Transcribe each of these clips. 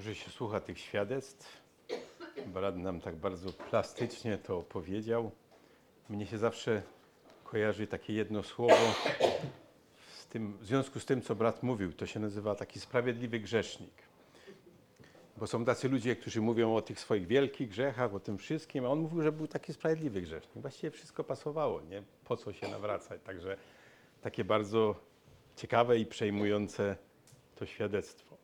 Dobrze się słucha tych świadectw. Brat nam tak bardzo plastycznie to opowiedział. Mnie się zawsze kojarzy takie jedno słowo z tym, w związku z tym, co brat mówił. To się nazywa taki sprawiedliwy grzesznik. Bo są tacy ludzie, którzy mówią o tych swoich wielkich grzechach, o tym wszystkim, a on mówił, że był taki sprawiedliwy grzesznik. Właściwie wszystko pasowało, nie? Po co się nawracać? Także takie bardzo ciekawe i przejmujące to świadectwo.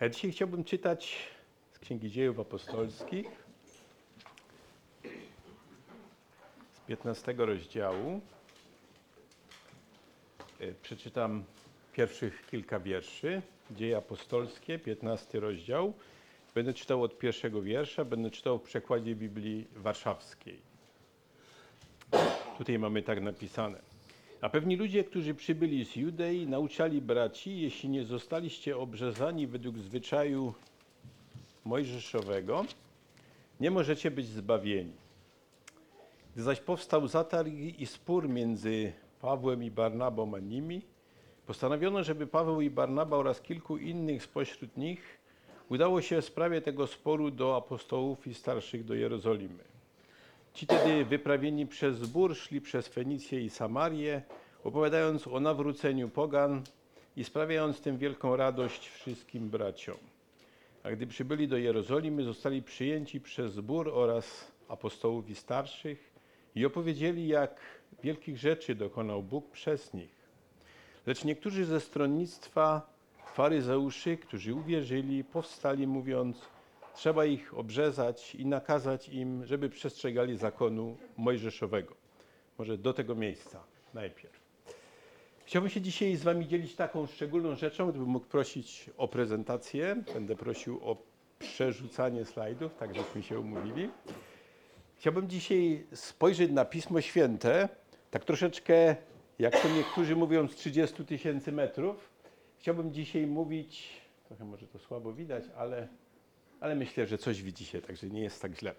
Ja dzisiaj chciałbym czytać z Księgi Dziejów Apostolskich, z 15 rozdziału. E, Przeczytam pierwszych kilka wierszy. Dzieje apostolskie, 15 rozdział. Będę czytał od pierwszego wiersza, będę czytał w przekładzie Biblii Warszawskiej. Tutaj mamy tak napisane. A pewni ludzie, którzy przybyli z Judei, nauczali braci, jeśli nie zostaliście obrzezani według zwyczaju mojżeszowego, nie możecie być zbawieni. Gdy zaś powstał zatarg i spór między Pawłem i Barnabą a nimi, postanowiono, żeby Paweł i Barnaba oraz kilku innych spośród nich udało się w sprawie tego sporu do apostołów i starszych do Jerozolimy. Ci tedy wyprawieni przez zbór szli przez Fenicję i Samarię, opowiadając o nawróceniu pogan i sprawiając tym wielką radość wszystkim braciom. A gdy przybyli do Jerozolimy, zostali przyjęci przez zbór oraz apostołów i starszych i opowiedzieli, jak wielkich rzeczy dokonał Bóg przez nich. Lecz niektórzy ze stronnictwa faryzeuszy, którzy uwierzyli, powstali mówiąc, trzeba ich obrzezać i nakazać im, żeby przestrzegali zakonu mojżeszowego. Może do tego miejsca najpierw. Chciałbym się dzisiaj z Wami dzielić taką szczególną rzeczą, gdybym mógł prosić o prezentację. Będę prosił o przerzucanie slajdów, tak żeśmy się umówili. Chciałbym dzisiaj spojrzeć na Pismo Święte, tak troszeczkę, jak to niektórzy mówią, z 30 tysięcy metrów. Chciałbym dzisiaj mówić, trochę może to słabo widać, ale, ale myślę, że coś widzicie, także nie jest tak źle.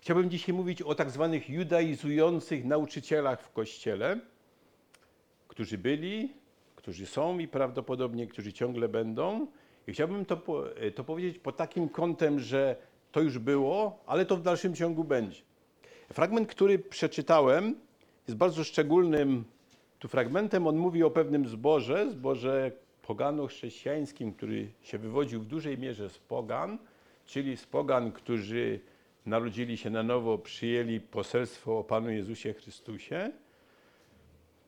Chciałbym dzisiaj mówić o tak zwanych judaizujących nauczycielach w Kościele, którzy byli, którzy są i prawdopodobnie, którzy ciągle będą. I chciałbym to, po- to powiedzieć pod takim kątem, że to już było, ale to w dalszym ciągu będzie. Fragment, który przeczytałem, jest bardzo szczególnym tu fragmentem. On mówi o pewnym zborze, zborze pogano-chrześcijańskim, który się wywodził w dużej mierze z pogan, czyli z pogan, którzy narodzili się na nowo, przyjęli poselstwo o Panu Jezusie Chrystusie.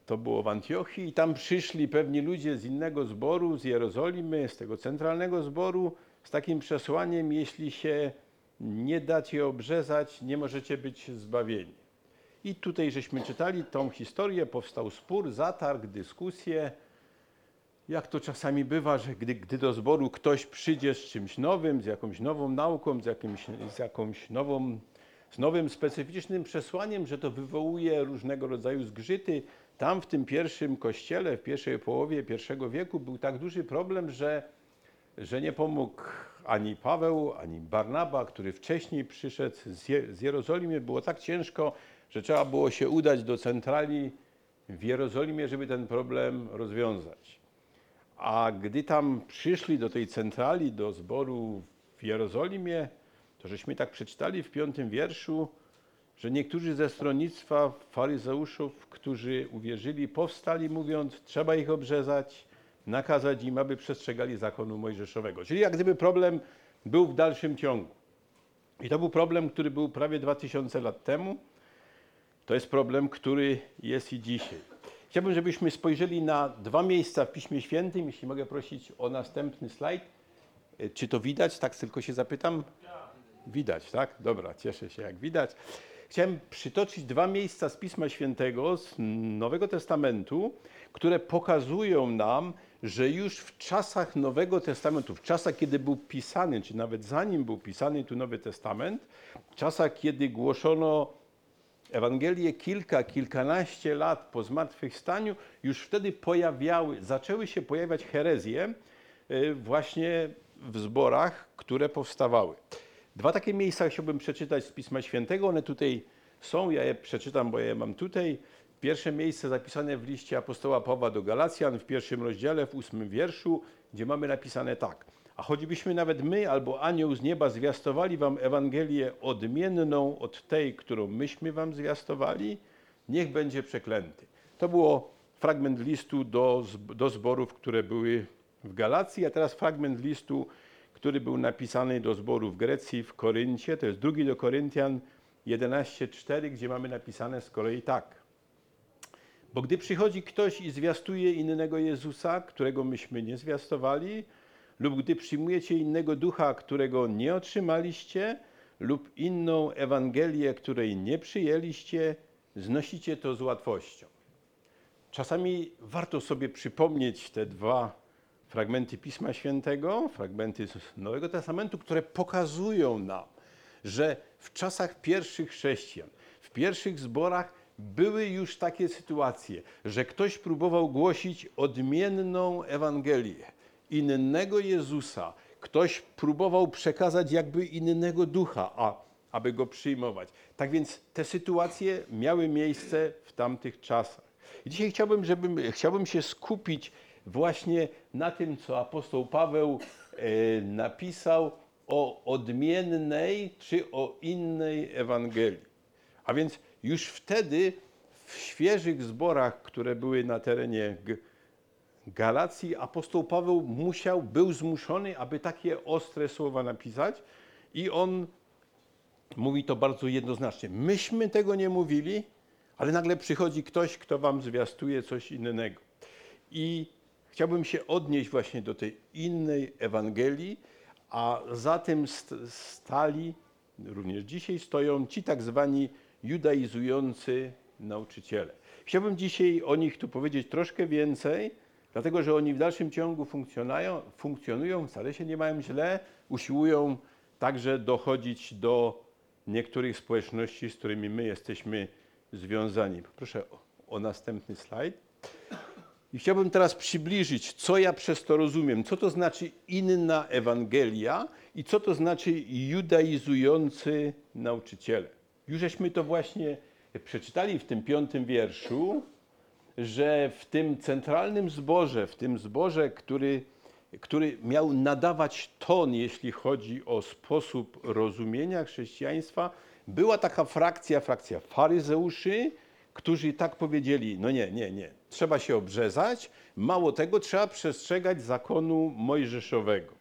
To było w Antiochii i tam przyszli pewni ludzie z innego zboru, z Jerozolimy, z tego centralnego zboru, z takim przesłaniem, jeśli się nie dacie obrzezać, nie możecie być zbawieni. I tutaj żeśmy czytali tą historię, powstał spór, zatarg, dyskusje. Jak to czasami bywa, że gdy, gdy do zboru ktoś przyjdzie z czymś nowym, z jakąś nową nauką, z, jakimś, z jakąś nową, z nowym specyficznym przesłaniem, że to wywołuje różnego rodzaju zgrzyty. Tam w tym pierwszym kościele, w pierwszej połowie pierwszego wieku był tak duży problem, że, że nie pomógł ani Paweł, ani Barnaba, który wcześniej przyszedł z, Je- z Jerozolimy. Było tak ciężko, że trzeba było się udać do centrali w Jerozolimie, żeby ten problem rozwiązać. A gdy tam przyszli do tej centrali, do zboru w Jerozolimie, to żeśmy tak przeczytali w piątym wierszu, że niektórzy ze stronnictwa faryzeuszów, którzy uwierzyli, powstali mówiąc, trzeba ich obrzezać, nakazać im, aby przestrzegali zakonu mojżeszowego. Czyli jak gdyby problem był w dalszym ciągu. I to był problem, który był prawie 2000 lat temu. To jest problem, który jest i dzisiaj. Chciałbym, żebyśmy spojrzeli na dwa miejsca w Piśmie Świętym. Jeśli mogę prosić o następny slajd. E, Czy to widać? Tak tylko się zapytam. Widać, tak? Dobra, cieszę się, jak widać. Chciałem przytoczyć dwa miejsca z Pisma Świętego, z Nowego Testamentu, które pokazują nam, że już w czasach Nowego Testamentu, w czasach, kiedy był pisany, czy nawet zanim był pisany tu Nowy Testament, w czasach, kiedy głoszono Ewangelię kilka, kilkanaście lat po zmartwychwstaniu, już wtedy pojawiały, zaczęły się pojawiać herezje y, właśnie w zborach, które powstawały. Dwa takie miejsca chciałbym przeczytać z Pisma Świętego. One tutaj są, ja je przeczytam, bo ja je mam tutaj. Pierwsze miejsce zapisane w liście apostoła Pawła do Galacjan w pierwszym rozdziale, w ósmym wierszu, gdzie mamy napisane tak. A choćbyśmy nawet my albo anioł z nieba zwiastowali wam Ewangelię odmienną od tej, którą myśmy wam zwiastowali, niech będzie przeklęty. To było fragment listu do, do zborów, które były w Galacji, a teraz fragment listu, który był napisany do zboru w Grecji, w Koryncie. To jest drugi do Koryntian 11:4, gdzie mamy napisane z kolei tak. Bo gdy przychodzi ktoś i zwiastuje innego Jezusa, którego myśmy nie zwiastowali, lub gdy przyjmujecie innego ducha, którego nie otrzymaliście, lub inną Ewangelię, której nie przyjęliście, znosicie to z łatwością. Czasami warto sobie przypomnieć te dwa fragmenty Pisma Świętego, fragmenty Nowego Testamentu, które pokazują nam, że w czasach pierwszych chrześcijan, w pierwszych zborach były już takie sytuacje, że ktoś próbował głosić odmienną Ewangelię, innego Jezusa, ktoś próbował przekazać jakby innego ducha, a aby go przyjmować. Tak więc te sytuacje miały miejsce w tamtych czasach. I dzisiaj chciałbym, żebym, chciałbym się skupić właśnie na tym, co apostoł Paweł e, napisał o odmiennej czy o innej Ewangelii. A więc już wtedy w świeżych zborach, które były na terenie Galacji, apostoł Paweł musiał, był zmuszony, aby takie ostre słowa napisać i on mówi to bardzo jednoznacznie. Myśmy tego nie mówili, ale nagle przychodzi ktoś, kto wam zwiastuje coś innego. I chciałbym się odnieść właśnie do tej innej Ewangelii, a za tym st- stali, również dzisiaj stoją ci tak zwani judaizujący nauczyciele. Chciałbym dzisiaj o nich tu powiedzieć troszkę więcej, dlatego że oni w dalszym ciągu funkcjonują, funkcjonują wcale się nie mają źle, usiłują także dochodzić do niektórych społeczności, z którymi my jesteśmy związani. Proszę o, o następny slajd. I chciałbym teraz przybliżyć, co ja przez to rozumiem, co to znaczy inna Ewangelia i co to znaczy judaizujący nauczyciele. Już żeśmy to właśnie przeczytali w tym piątym wierszu, że w tym centralnym zborze, w tym zborze, który, który miał nadawać ton, jeśli chodzi o sposób rozumienia chrześcijaństwa, była taka frakcja, frakcja faryzeuszy, którzy tak powiedzieli: No nie, nie, nie, trzeba się obrzezać, mało tego, trzeba przestrzegać zakonu mojżeszowego.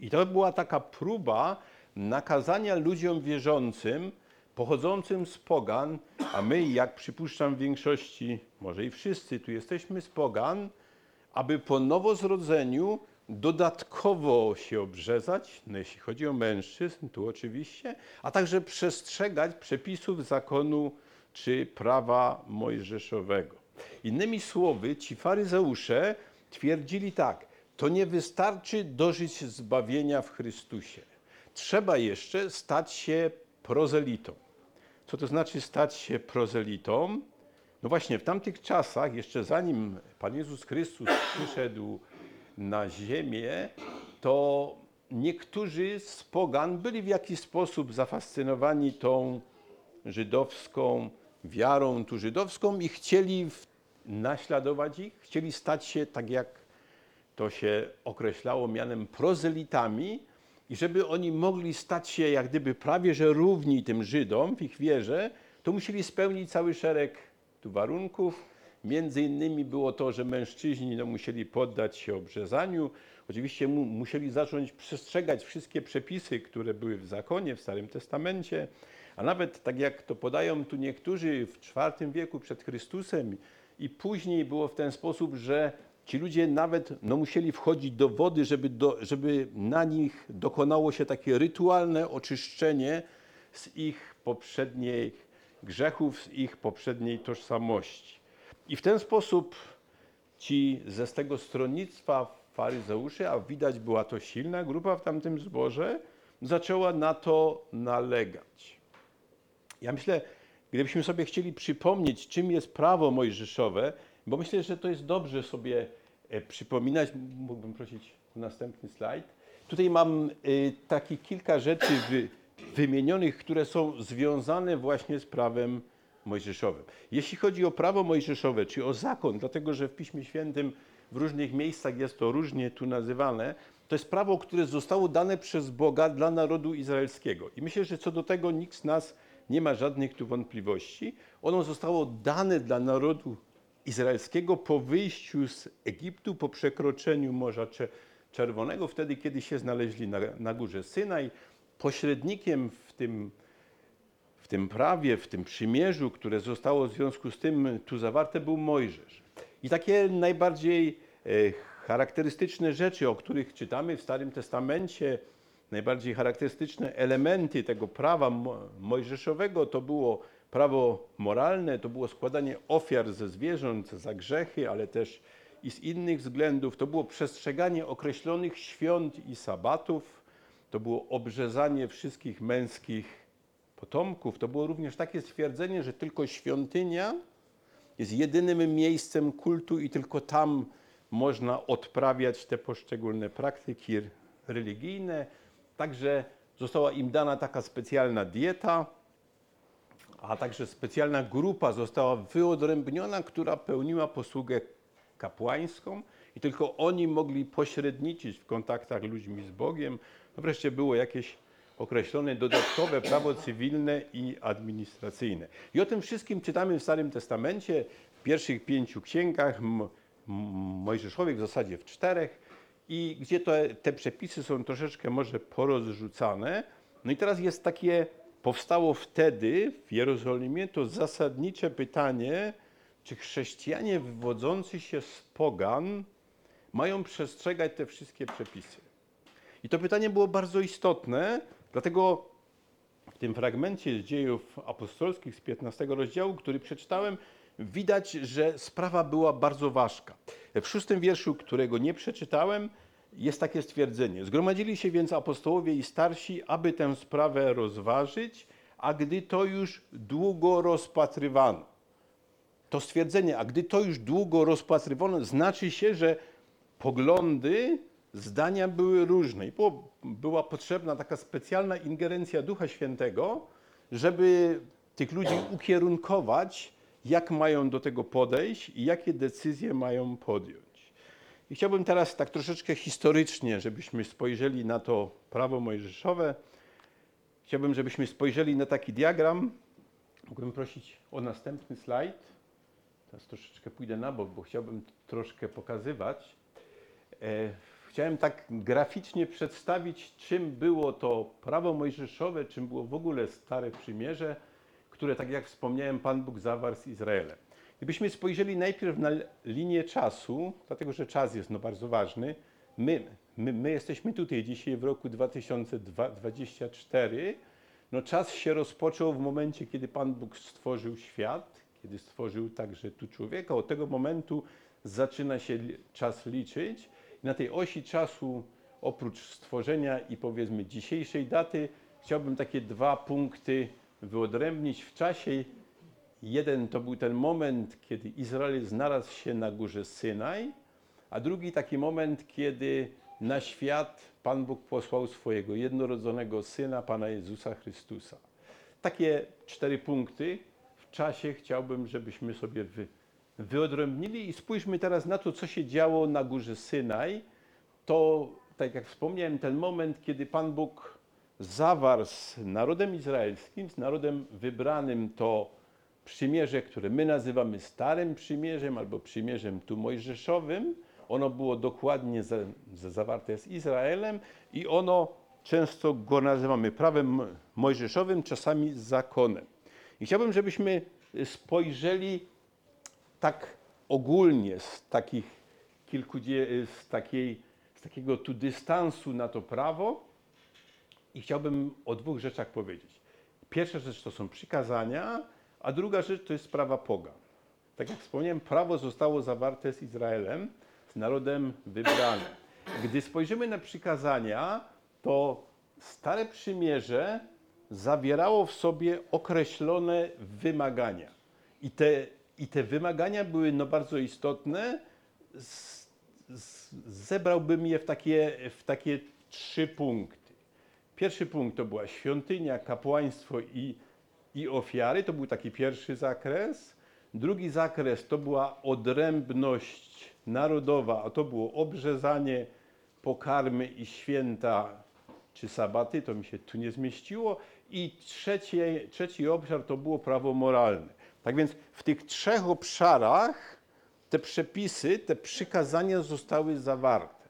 I to była taka próba nakazania ludziom wierzącym, pochodzącym z pogan, a my, jak przypuszczam w większości, może i wszyscy tu jesteśmy z pogan, aby po nowozrodzeniu dodatkowo się obrzezać, no jeśli chodzi o mężczyzn, tu oczywiście, a także przestrzegać przepisów zakonu czy prawa mojżeszowego. Innymi słowy, ci faryzeusze twierdzili tak, to nie wystarczy dożyć zbawienia w Chrystusie. Trzeba jeszcze stać się prozelitą. Co to znaczy stać się prozelitą? No właśnie, w tamtych czasach, jeszcze zanim Pan Jezus Chrystus przyszedł na ziemię, to niektórzy z pogan byli w jakiś sposób zafascynowani tą żydowską wiarą, tu żydowską i chcieli naśladować ich, chcieli stać się tak jak to się określało mianem prozelitami i żeby oni mogli stać się jak gdyby prawie że równi tym Żydom w ich wierze, to musieli spełnić cały szereg tu warunków. Między innymi było to, że mężczyźni no, musieli poddać się obrzezaniu. Oczywiście mu, musieli zacząć przestrzegać wszystkie przepisy, które były w zakonie, w Starym Testamencie. A nawet tak jak to podają tu niektórzy w IV wieku przed Chrystusem i później było w ten sposób, że ci ludzie nawet no, musieli wchodzić do wody, żeby, do, żeby na nich dokonało się takie rytualne oczyszczenie z ich poprzednich grzechów, z ich poprzedniej tożsamości. I w ten sposób ci ze z tego stronnictwa faryzeuszy, a widać była to silna grupa w tamtym zborze, zaczęła na to nalegać. Ja myślę, gdybyśmy sobie chcieli przypomnieć, czym jest prawo mojżeszowe, bo myślę, że to jest dobrze sobie przypominać. Mógłbym prosić o następny slajd. Tutaj mam y, taki kilka rzeczy wy, wymienionych, które są związane właśnie z prawem mojżeszowym. Jeśli chodzi o prawo mojżeszowe, czy o zakon, dlatego że w Piśmie Świętym w różnych miejscach jest to różnie tu nazywane, To jest prawo, które zostało dane przez Boga dla narodu izraelskiego. I myślę, że co do tego nikt z nas nie ma żadnych tu wątpliwości. Ono zostało dane dla narodu izraelskiego po wyjściu z Egiptu, po przekroczeniu Morza Cze- Czerwonego, wtedy kiedy się znaleźli na, na górze Synaj. Pośrednikiem w tym w tym prawie, w tym przymierzu, które zostało w związku z tym tu zawarte, był Mojżesz. I takie najbardziej e, charakterystyczne rzeczy, o których czytamy w Starym Testamencie, najbardziej charakterystyczne elementy tego prawa mo- mojżeszowego, to było prawo moralne, to było składanie ofiar ze zwierząt za grzechy, ale też i z innych względów. To było przestrzeganie określonych świąt i sabatów, to było obrzezanie wszystkich męskich potomków, to było również takie stwierdzenie, że tylko świątynia jest jedynym miejscem kultu i tylko tam można odprawiać te poszczególne praktyki religijne. Także została im dana taka specjalna dieta, a także specjalna grupa została wyodrębniona, która pełniła posługę kapłańską i tylko oni mogli pośredniczyć w kontaktach ludźmi z Bogiem. No wreszcie było jakieś określone dodatkowe prawo cywilne i administracyjne. I o tym wszystkim czytamy w Starym Testamencie, w pierwszych pięciu księgach Mojżeszowych, w zasadzie w czterech, i gdzie te, te przepisy są troszeczkę może porozrzucane. No i teraz jest takie, powstało wtedy w Jerozolimie to zasadnicze pytanie, czy chrześcijanie wywodzący się z pogan mają przestrzegać te wszystkie przepisy. I to pytanie było bardzo istotne, dlatego w tym fragmencie z dziejów apostolskich z 15 rozdziału, który przeczytałem, widać, że sprawa była bardzo ważka. W szóstym wierszu, którego nie przeczytałem, jest takie stwierdzenie. Zgromadzili się więc apostołowie i starsi, aby tę sprawę rozważyć, a gdy to już długo rozpatrywano. To stwierdzenie, a gdy to już długo rozpatrywano, znaczy się, że poglądy, zdania były różne i było, była potrzebna taka specjalna ingerencja Ducha Świętego, żeby tych ludzi ukierunkować, jak mają do tego podejść i jakie decyzje mają podjąć. I chciałbym teraz tak troszeczkę historycznie, żebyśmy spojrzeli na to prawo mojżeszowe. Chciałbym, żebyśmy spojrzeli na taki diagram. Mógłbym prosić o następny slajd. Teraz troszeczkę pójdę na bok, bo chciałbym troszkę pokazywać. E, Chciałem tak graficznie przedstawić, czym było to prawo mojżeszowe, czym było w ogóle Stare Przymierze, które, tak jak wspomniałem, Pan Bóg zawarł z Izraelem. Gdybyśmy spojrzeli najpierw na linię czasu, dlatego że czas jest no bardzo ważny, my, my, my jesteśmy tutaj dzisiaj w roku 2024, no czas się rozpoczął w momencie, kiedy Pan Bóg stworzył świat, kiedy stworzył także tu człowieka. Od tego momentu zaczyna się czas liczyć. Na tej osi czasu, oprócz stworzenia i powiedzmy dzisiejszej daty, chciałbym takie dwa punkty wyodrębnić w czasie. Jeden to był ten moment, kiedy Izrael znalazł się na górze Synaj, a drugi taki moment, kiedy na świat Pan Bóg posłał swojego jednorodzonego Syna, Pana Jezusa Chrystusa. Takie cztery punkty w czasie chciałbym, żebyśmy sobie wy, wyodrębnili i spójrzmy teraz na to, co się działo na górze Synaj. To, tak jak wspomniałem, ten moment, kiedy Pan Bóg zawarł z narodem izraelskim, z narodem wybranym to przymierze, które my nazywamy Starym Przymierzem albo Przymierzem tu Mojżeszowym. Ono było dokładnie za, za zawarte z Izraelem i ono często go nazywamy prawem mojżeszowym, czasami zakonem. I chciałbym, żebyśmy spojrzeli tak ogólnie z takich kilkudzie, z, takiej, z takiego tu dystansu na to prawo i chciałbym o dwóch rzeczach powiedzieć. Pierwsza rzecz to są przykazania, a druga rzecz to jest sprawa pogan. Tak jak wspomniałem, prawo zostało zawarte z Izraelem, z narodem wybranym. Gdy spojrzymy na przykazania, to Stare Przymierze zawierało w sobie określone wymagania. I te, i te wymagania były no bardzo istotne. Z, z, zebrałbym je w takie, w takie trzy punkty. Pierwszy punkt to była świątynia, kapłaństwo i, i ofiary. To był taki pierwszy zakres. Drugi zakres to była odrębność narodowa, a to było obrzezanie pokarmy i święta czy sabaty, to mi się tu nie zmieściło. I trzecie, trzeci obszar to było prawo moralne. Tak więc w tych trzech obszarach te przepisy, te przykazania zostały zawarte.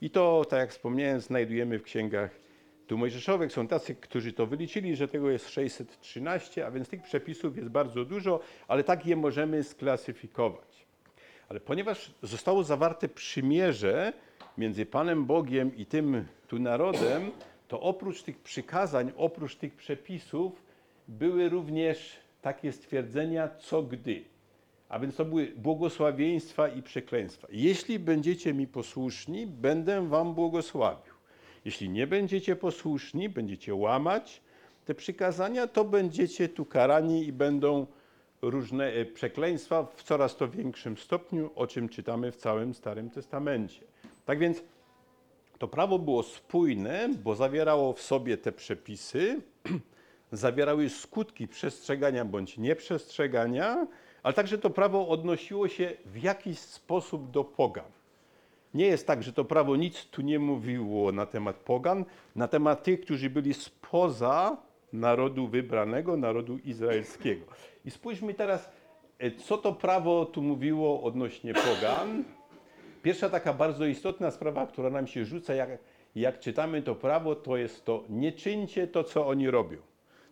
I to, tak jak wspomniałem, znajdujemy w księgach tu mojżeszowych. Są tacy, którzy to wyliczyli, że tego jest 613, a więc tych przepisów jest bardzo dużo, ale tak je możemy sklasyfikować. Ale ponieważ zostało zawarte przymierze między Panem Bogiem i tym tu narodem, to oprócz tych przykazań, oprócz tych przepisów, były również takie stwierdzenia, co gdy. A więc to były błogosławieństwa i przekleństwa. Jeśli będziecie mi posłuszni, będę wam błogosławił. Jeśli nie będziecie posłuszni, będziecie łamać te przykazania, to będziecie tu karani i będą różne e, przekleństwa w coraz to większym stopniu, o czym czytamy w całym Starym Testamencie. Tak więc to prawo było spójne, bo zawierało w sobie te przepisy, zawierały skutki przestrzegania bądź nieprzestrzegania, ale także to prawo odnosiło się w jakiś sposób do pogan. Nie jest tak, że to prawo nic tu nie mówiło na temat pogan, na temat tych, którzy byli spoza narodu wybranego, narodu izraelskiego. I spójrzmy teraz, e, co to prawo tu mówiło odnośnie pogan. Pierwsza taka bardzo istotna sprawa, która nam się rzuca, jak, jak czytamy to prawo, to jest to, nie czyńcie to, co oni robią.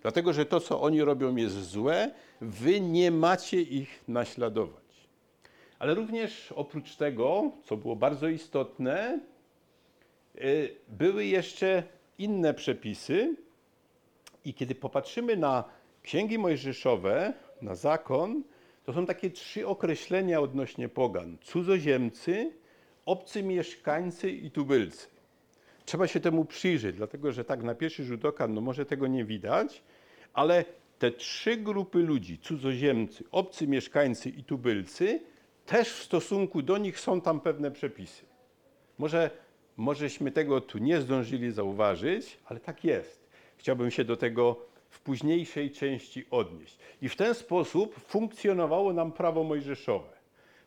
Dlatego, że to, co oni robią, jest złe, wy nie macie ich naśladować. Ale również oprócz tego, co było bardzo istotne, y, były jeszcze inne przepisy. I kiedy popatrzymy na księgi mojżeszowe, na zakon, to są takie trzy określenia odnośnie pogan: cudzoziemcy, obcy mieszkańcy i tubylcy. Trzeba się temu przyjrzeć, dlatego że tak na pierwszy rzut oka, no może tego nie widać, ale te trzy grupy ludzi, cudzoziemcy, obcy mieszkańcy i tubylcy, też w stosunku do nich są tam pewne przepisy. Może, możeśmy tego tu nie zdążyli zauważyć, ale tak jest. Chciałbym się do tego w późniejszej części odnieść. I w ten sposób funkcjonowało nam prawo mojżeszowe.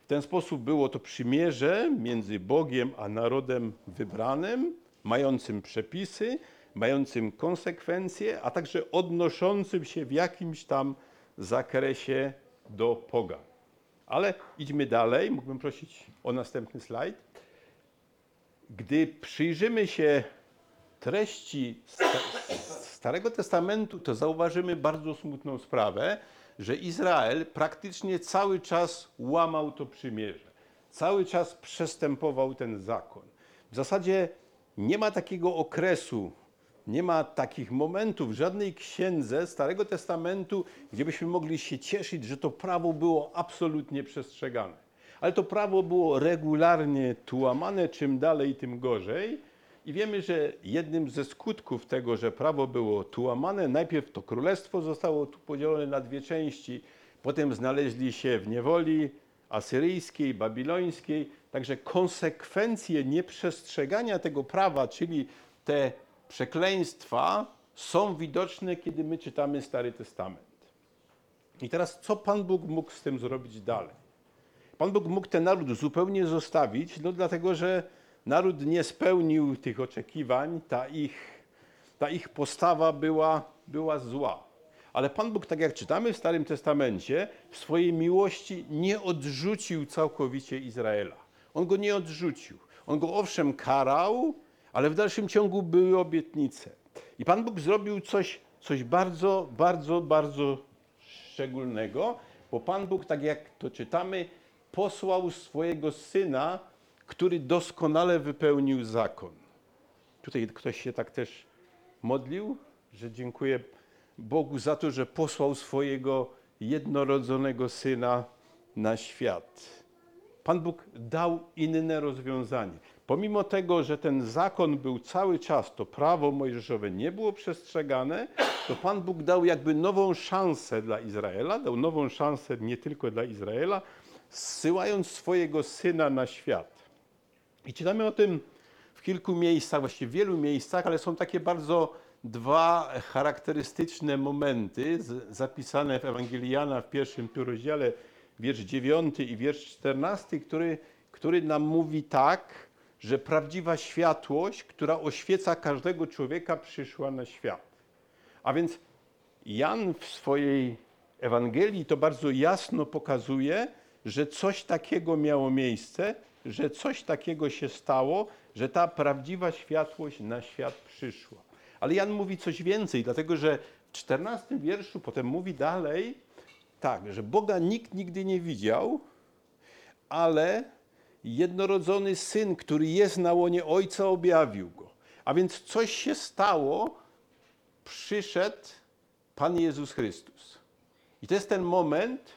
W ten sposób było to przymierze między Bogiem a narodem wybranym, mającym przepisy, mającym konsekwencje, a także odnoszącym się w jakimś tam zakresie do pogan. Ale idźmy dalej. Mógłbym prosić o następny slajd. Gdy przyjrzymy się treści Sta- Starego Testamentu, to zauważymy bardzo smutną sprawę, że Izrael praktycznie cały czas łamał to przymierze. Cały czas przestępował ten zakon. W zasadzie nie ma takiego okresu, nie ma takich momentów w żadnej księdze Starego Testamentu, gdzie byśmy mogli się cieszyć, że to prawo było absolutnie przestrzegane. Ale to prawo było regularnie tu łamane, czym dalej, tym gorzej. I wiemy, że jednym ze skutków tego, że prawo było tu łamane, najpierw to królestwo zostało tu podzielone na dwie części, potem znaleźli się w niewoli asyryjskiej, babilońskiej. Także konsekwencje nieprzestrzegania tego prawa, czyli te przekleństwa, są widoczne, kiedy my czytamy Stary Testament. I teraz, co Pan Bóg mógł z tym zrobić dalej? Pan Bóg mógł ten naród zupełnie zostawić, no dlatego, że naród nie spełnił tych oczekiwań, ta ich, ta ich postawa była, była zła. Ale Pan Bóg, tak jak czytamy w Starym Testamencie, w swojej miłości nie odrzucił całkowicie Izraela. On go nie odrzucił. On go owszem karał, ale w dalszym ciągu były obietnice. I Pan Bóg zrobił coś, coś bardzo, bardzo, bardzo szczególnego, bo Pan Bóg, tak jak to czytamy, posłał swojego syna, który doskonale wypełnił zakon. Tutaj ktoś się tak też modlił, że dziękuję Bogu za to, że posłał swojego jednorodzonego syna na świat. Pan Bóg dał inne rozwiązanie. Pomimo tego, że ten zakon był cały czas, to prawo mojżeszowe nie było przestrzegane, to Pan Bóg dał jakby nową szansę dla Izraela, dał nową szansę nie tylko dla Izraela, zsyłając swojego syna na świat. I czytamy o tym w kilku miejscach, właściwie w wielu miejscach, ale są takie bardzo dwa charakterystyczne momenty zapisane w Ewangeliana w pierwszym rozdziale, wiersz 9 i wiersz 14, który, który nam mówi tak, że prawdziwa światłość, która oświeca każdego człowieka, przyszła na świat. A więc Jan w swojej Ewangelii to bardzo jasno pokazuje, że coś takiego miało miejsce, że coś takiego się stało, że ta prawdziwa światłość na świat przyszła. Ale Jan mówi coś więcej, dlatego że w 14 wierszu potem mówi dalej, tak, że Boga nikt nigdy nie widział, ale jednorodzony syn, który jest na łonie Ojca, objawił go. A więc coś się stało, przyszedł Pan Jezus Chrystus. I to jest ten moment,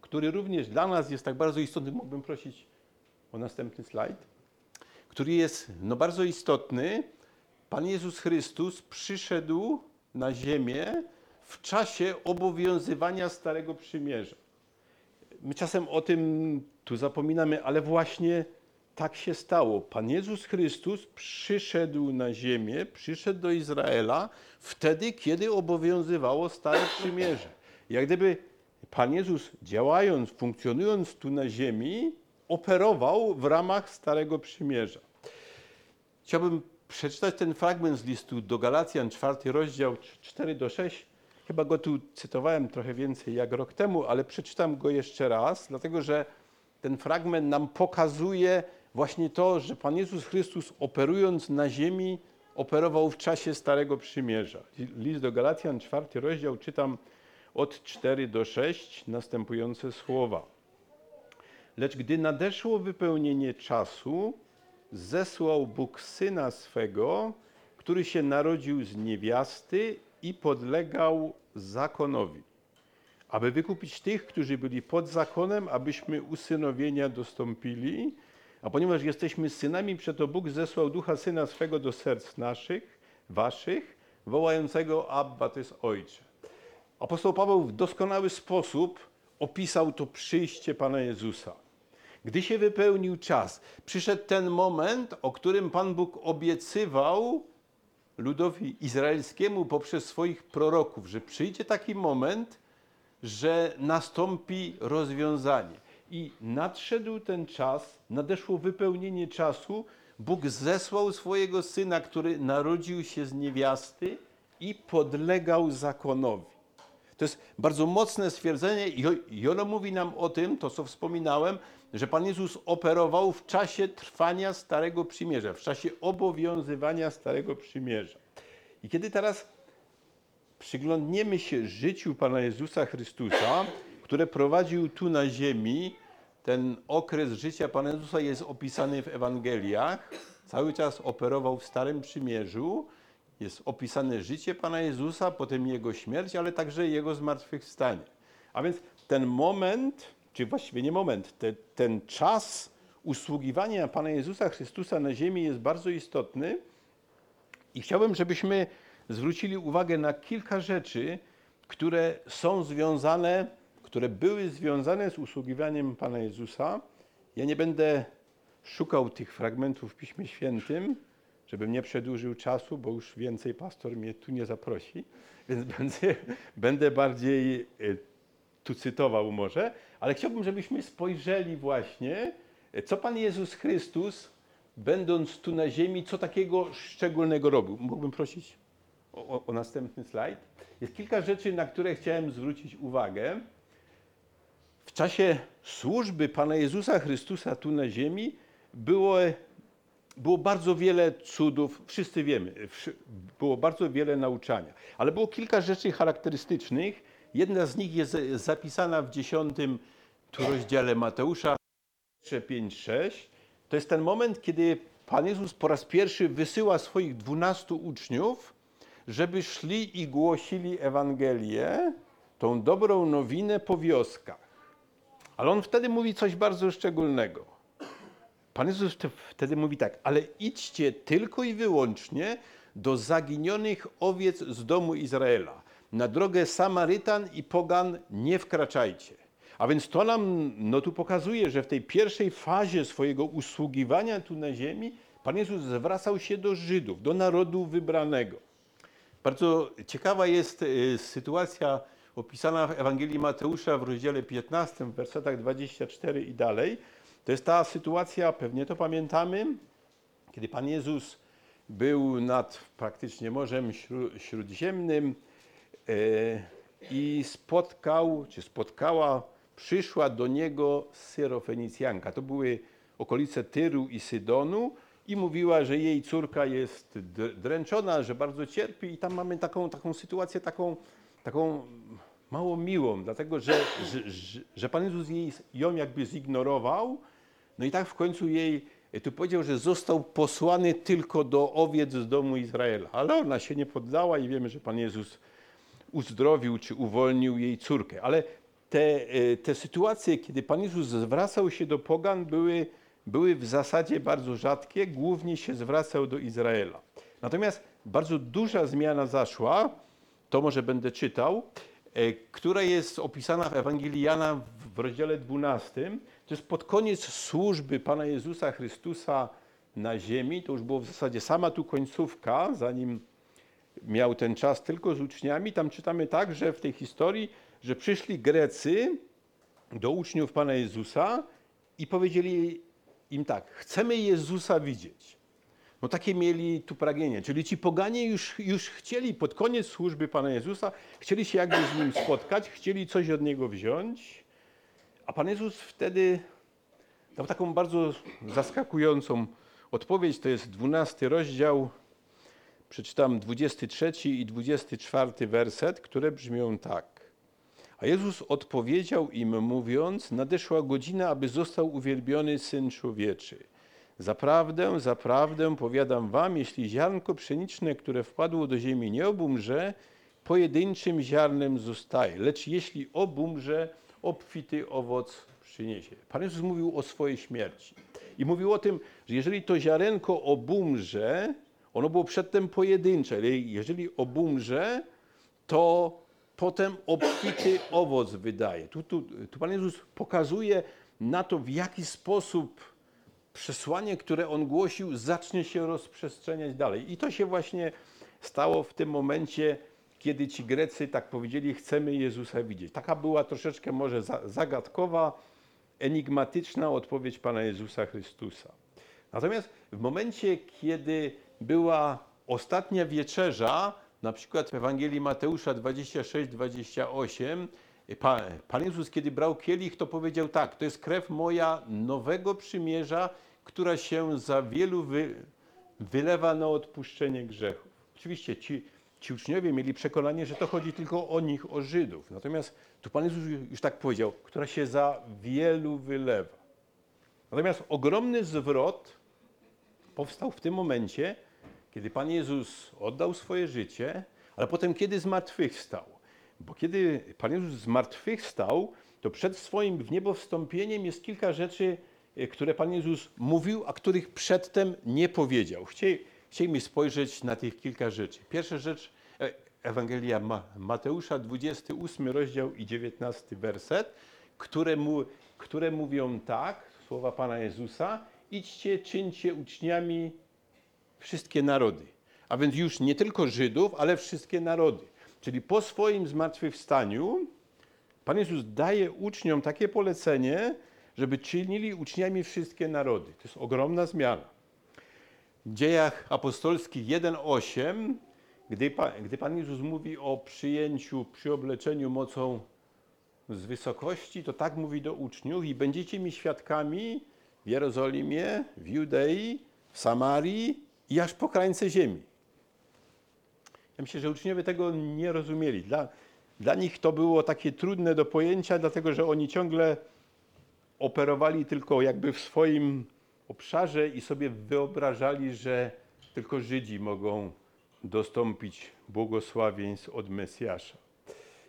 który również dla nas jest tak bardzo istotny. Mógłbym prosić o następny slajd, który jest no, bardzo istotny. Pan Jezus Chrystus przyszedł na ziemię w czasie obowiązywania Starego Przymierza. My czasem o tym tu zapominamy, ale właśnie tak się stało. Pan Jezus Chrystus przyszedł na ziemię, przyszedł do Izraela wtedy, kiedy obowiązywało Stare Przymierze. Jak gdyby Pan Jezus działając, funkcjonując tu na ziemi, operował w ramach Starego Przymierza. Chciałbym przeczytać ten fragment z listu do Galacjan, czwarty rozdział 4 do 6. Chyba go tu cytowałem trochę więcej jak rok temu, ale przeczytam go jeszcze raz, dlatego że ten fragment nam pokazuje właśnie to, że Pan Jezus Chrystus operując na ziemi, operował w czasie Starego Przymierza. List do Galacjan, czwarty rozdział, czytam od 4 do 6 następujące słowa. Lecz gdy nadeszło wypełnienie czasu, zesłał Bóg syna swego, który się narodził z niewiasty i podlegał zakonowi, aby wykupić tych, którzy byli pod zakonem, abyśmy usynowienia dostąpili. A ponieważ jesteśmy synami, przeto Bóg zesłał ducha syna swego do serc naszych, waszych, wołającego Abba, to jest Ojcze. Apostoł Paweł w doskonały sposób opisał to przyjście Pana Jezusa. Gdy się wypełnił czas, przyszedł ten moment, o którym Pan Bóg obiecywał ludowi izraelskiemu poprzez swoich proroków, że przyjdzie taki moment, że nastąpi rozwiązanie. I nadszedł ten czas, nadeszło wypełnienie czasu. Bóg zesłał swojego syna, który narodził się z niewiasty i podlegał zakonowi. To jest bardzo mocne stwierdzenie i ono mówi nam o tym, to co wspominałem, że Pan Jezus operował w czasie trwania Starego Przymierza, w czasie obowiązywania Starego Przymierza. I kiedy teraz przyglądniemy się życiu Pana Jezusa Chrystusa, które prowadził tu na ziemi, ten okres życia Pana Jezusa jest opisany w Ewangeliach, cały czas operował w Starym Przymierzu, jest opisane życie Pana Jezusa, potem Jego śmierć, ale także Jego zmartwychwstanie. A więc ten moment, czy właściwie nie moment, te, ten czas usługiwania Pana Jezusa Chrystusa na ziemi jest bardzo istotny i chciałbym, żebyśmy zwrócili uwagę na kilka rzeczy, które są związane, które były związane z usługiwaniem Pana Jezusa. Ja nie będę szukał tych fragmentów w Piśmie Świętym, żebym nie przedłużył czasu, bo już więcej pastor mnie tu nie zaprosi, więc będę, będę bardziej e, tu cytował może, ale chciałbym, żebyśmy spojrzeli właśnie, e, co Pan Jezus Chrystus, będąc tu na ziemi, co takiego szczególnego robił. Mógłbym prosić o, o następny slajd? Jest kilka rzeczy, na które chciałem zwrócić uwagę. W czasie służby Pana Jezusa Chrystusa tu na ziemi było było bardzo wiele cudów, wszyscy wiemy, było bardzo wiele nauczania, ale było kilka rzeczy charakterystycznych. Jedna z nich jest zapisana w dziesiątym rozdziale Mateusza 5-6. To jest ten moment, kiedy Pan Jezus po raz pierwszy wysyła swoich dwunastu uczniów, żeby szli i głosili Ewangelię, tą dobrą nowinę po wioskach. Ale on wtedy mówi coś bardzo szczególnego. Pan Jezus wtedy mówi tak, ale idźcie tylko i wyłącznie do zaginionych owiec z domu Izraela. Na drogę Samarytan i Pogan nie wkraczajcie. A więc to nam no, tu pokazuje, że w tej pierwszej fazie swojego usługiwania tu na ziemi Pan Jezus zwracał się do Żydów, do narodu wybranego. Bardzo ciekawa jest y, sytuacja opisana w Ewangelii Mateusza w rozdziale 15, w wersetach 24 i dalej, To jest ta sytuacja, pewnie to pamiętamy, kiedy Pan Jezus był nad praktycznie Morzem Śró- Śródziemnym e, i spotkał, czy spotkała, przyszła do niego Syrofenicjanka. To były okolice Tyru i Sydonu i mówiła, że jej córka jest dręczona, że bardzo cierpi i tam mamy taką, taką sytuację, taką, taką mało miłą, dlatego że, że, że Pan Jezus jej, ją jakby zignorował, no i tak w końcu jej tu powiedział, że został posłany tylko do owiec z domu Izraela. Ale ona się nie poddała i wiemy, że Pan Jezus uzdrowił czy uwolnił jej córkę. Ale te, e, te sytuacje, kiedy Pan Jezus zwracał się do pogan, były, były w zasadzie bardzo rzadkie. Głównie się zwracał do Izraela. Natomiast bardzo duża zmiana zaszła, to może będę czytał, e, która jest opisana w Ewangelii Jana w rozdziale 12. To jest pod koniec służby Pana Jezusa Chrystusa na ziemi. To już było w zasadzie sama tu końcówka, zanim miał ten czas tylko z uczniami. Tam czytamy tak, że w tej historii, że przyszli Grecy do uczniów Pana Jezusa i powiedzieli im tak, chcemy Jezusa widzieć. No takie mieli tu pragnienie, czyli ci poganie już, już chcieli pod koniec służby Pana Jezusa, chcieli się jakby z Nim spotkać, chcieli coś od Niego wziąć, a Pan Jezus wtedy dał taką bardzo zaskakującą odpowiedź, to jest 12 rozdział, przeczytam 23 i 24 werset, które brzmią tak. A Jezus odpowiedział im, mówiąc: Nadeszła godzina, aby został uwielbiony syn człowieczy. Zaprawdę, zaprawdę powiadam wam, jeśli ziarnko pszeniczne, które wpadło do ziemi, nie obumrze, pojedynczym ziarnem zostaje, lecz jeśli obumrze, obfity owoc przyniesie. Pan Jezus mówił o swojej śmierci. I mówił o tym, że jeżeli to ziarenko obumrze, ono było przedtem pojedyncze, ale jeżeli obumrze, to potem obfity owoc wydaje. Tu, tu, tu Pan Jezus pokazuje na to, w jaki sposób przesłanie, które on głosił, zacznie się rozprzestrzeniać dalej. I to się właśnie stało w tym momencie, kiedy ci Grecy tak powiedzieli, chcemy Jezusa widzieć. Taka była troszeczkę może za- zagadkowa, enigmatyczna odpowiedź Pana Jezusa Chrystusa. Natomiast w momencie, kiedy była ostatnia wieczerza, na przykład w Ewangelii Mateusza 26-28, Pan, Pan Jezus, kiedy brał kielich, to powiedział tak, to jest krew moja nowego przymierza, która się za wielu wy, wylewa na odpuszczenie grzechów. Oczywiście ci, ci uczniowie mieli przekonanie, że to chodzi tylko o nich, o Żydów. Natomiast tu Pan Jezus już- tak powiedział, która się za wielu wylewa. Natomiast ogromny zwrot powstał w tym momencie, kiedy Pan Jezus oddał swoje życie, ale potem kiedy zmartwychwstał. Bo kiedy Pan Jezus zmartwychwstał, to przed swoim w niebo wstąpieniem jest kilka rzeczy, e, które Pan Jezus mówił, a których przedtem nie powiedział. Chcieli, chcielibyśmy spojrzeć na tych kilka rzeczy. Pierwsza rzecz, e, Ewangelia Ma- Mateusza, 28 rozdział i 19 werset, które, mu, które mówią tak, słowa Pana Jezusa, idźcie, czyńcie uczniami wszystkie narody. A więc już nie tylko Żydów, ale wszystkie narody. Czyli po swoim zmartwychwstaniu Pan Jezus daje uczniom takie polecenie, żeby czynili uczniami wszystkie narody. To jest ogromna zmiana. Dziejach apostolskich 1,8, gdy, gdy Pan Jezus mówi o przyjęciu, przyobleczeniu mocą z wysokości, to tak mówi do uczniów i będziecie mi świadkami w Jerozolimie, w Judei, w Samarii i aż po krańce ziemi. Ja myślę, że uczniowie tego nie rozumieli. Dla, dla nich to było takie trudne do pojęcia, dlatego że oni ciągle operowali tylko jakby w swoim obszarze i sobie wyobrażali, że tylko Żydzi mogą dostąpić błogosławieństw od Mesjasza.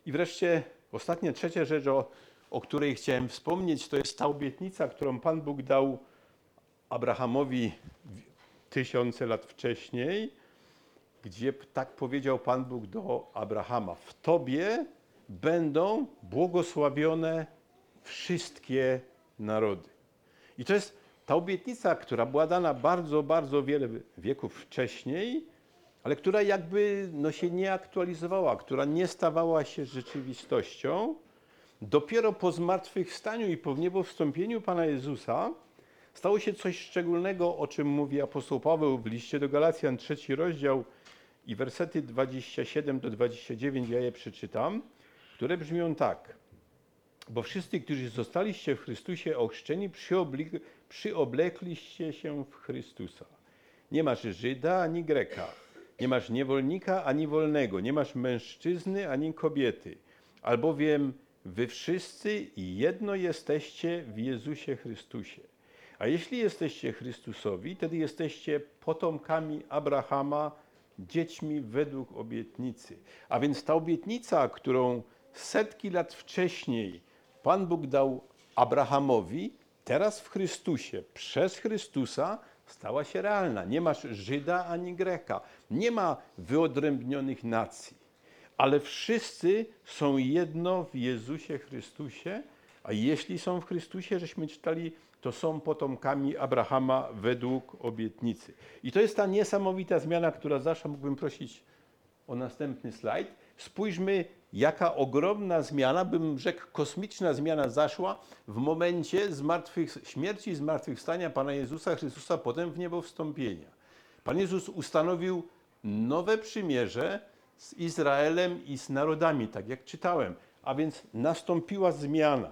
I wreszcie ostatnia, trzecia rzecz, o, o której chciałem wspomnieć, to jest ta obietnica, którą Pan Bóg dał Abrahamowi tysiące lat wcześniej, gdzie tak powiedział Pan Bóg do Abrahama: W Tobie będą błogosławione wszystkie narody. I to jest ta obietnica, która była dana bardzo, bardzo wiele wieków wcześniej, ale która jakby no, się nie aktualizowała, która nie stawała się rzeczywistością. Dopiero po zmartwychwstaniu i po wniebowstąpieniu Pana Jezusa Stało się coś szczególnego, o czym mówi apostoł Paweł w liście do Galacjan, trzeci rozdział i wersety 27 do 29, ja je przeczytam, które brzmią tak. Bo wszyscy, którzy zostaliście w Chrystusie ochrzczeni, przyoblekliście się w Chrystusa. Nie masz Żyda ani Greka, nie masz niewolnika ani wolnego, nie masz mężczyzny ani kobiety, albowiem wy wszyscy jedno jesteście w Jezusie Chrystusie. A jeśli jesteście Chrystusowi, wtedy jesteście potomkami Abrahama, dziećmi według obietnicy. A więc ta obietnica, którą setki lat wcześniej Pan Bóg dał Abrahamowi, teraz w Chrystusie, przez Chrystusa stała się realna. Nie masz Żyda ani Greka, nie ma wyodrębnionych nacji, ale wszyscy są jedno w Jezusie Chrystusie, a jeśli są w Chrystusie, żeśmy czytali, to są potomkami Abrahama według obietnicy. I to jest ta niesamowita zmiana, która zaszła. Mógłbym prosić o następny slajd. Spójrzmy, jaka ogromna zmiana, bym rzekł kosmiczna zmiana zaszła w momencie śmierci i zmartwychwstania Pana Jezusa Chrystusa, potem w niebo wstąpienia. Pan Jezus ustanowił nowe przymierze z Izraelem i z narodami, tak jak czytałem. A więc nastąpiła zmiana.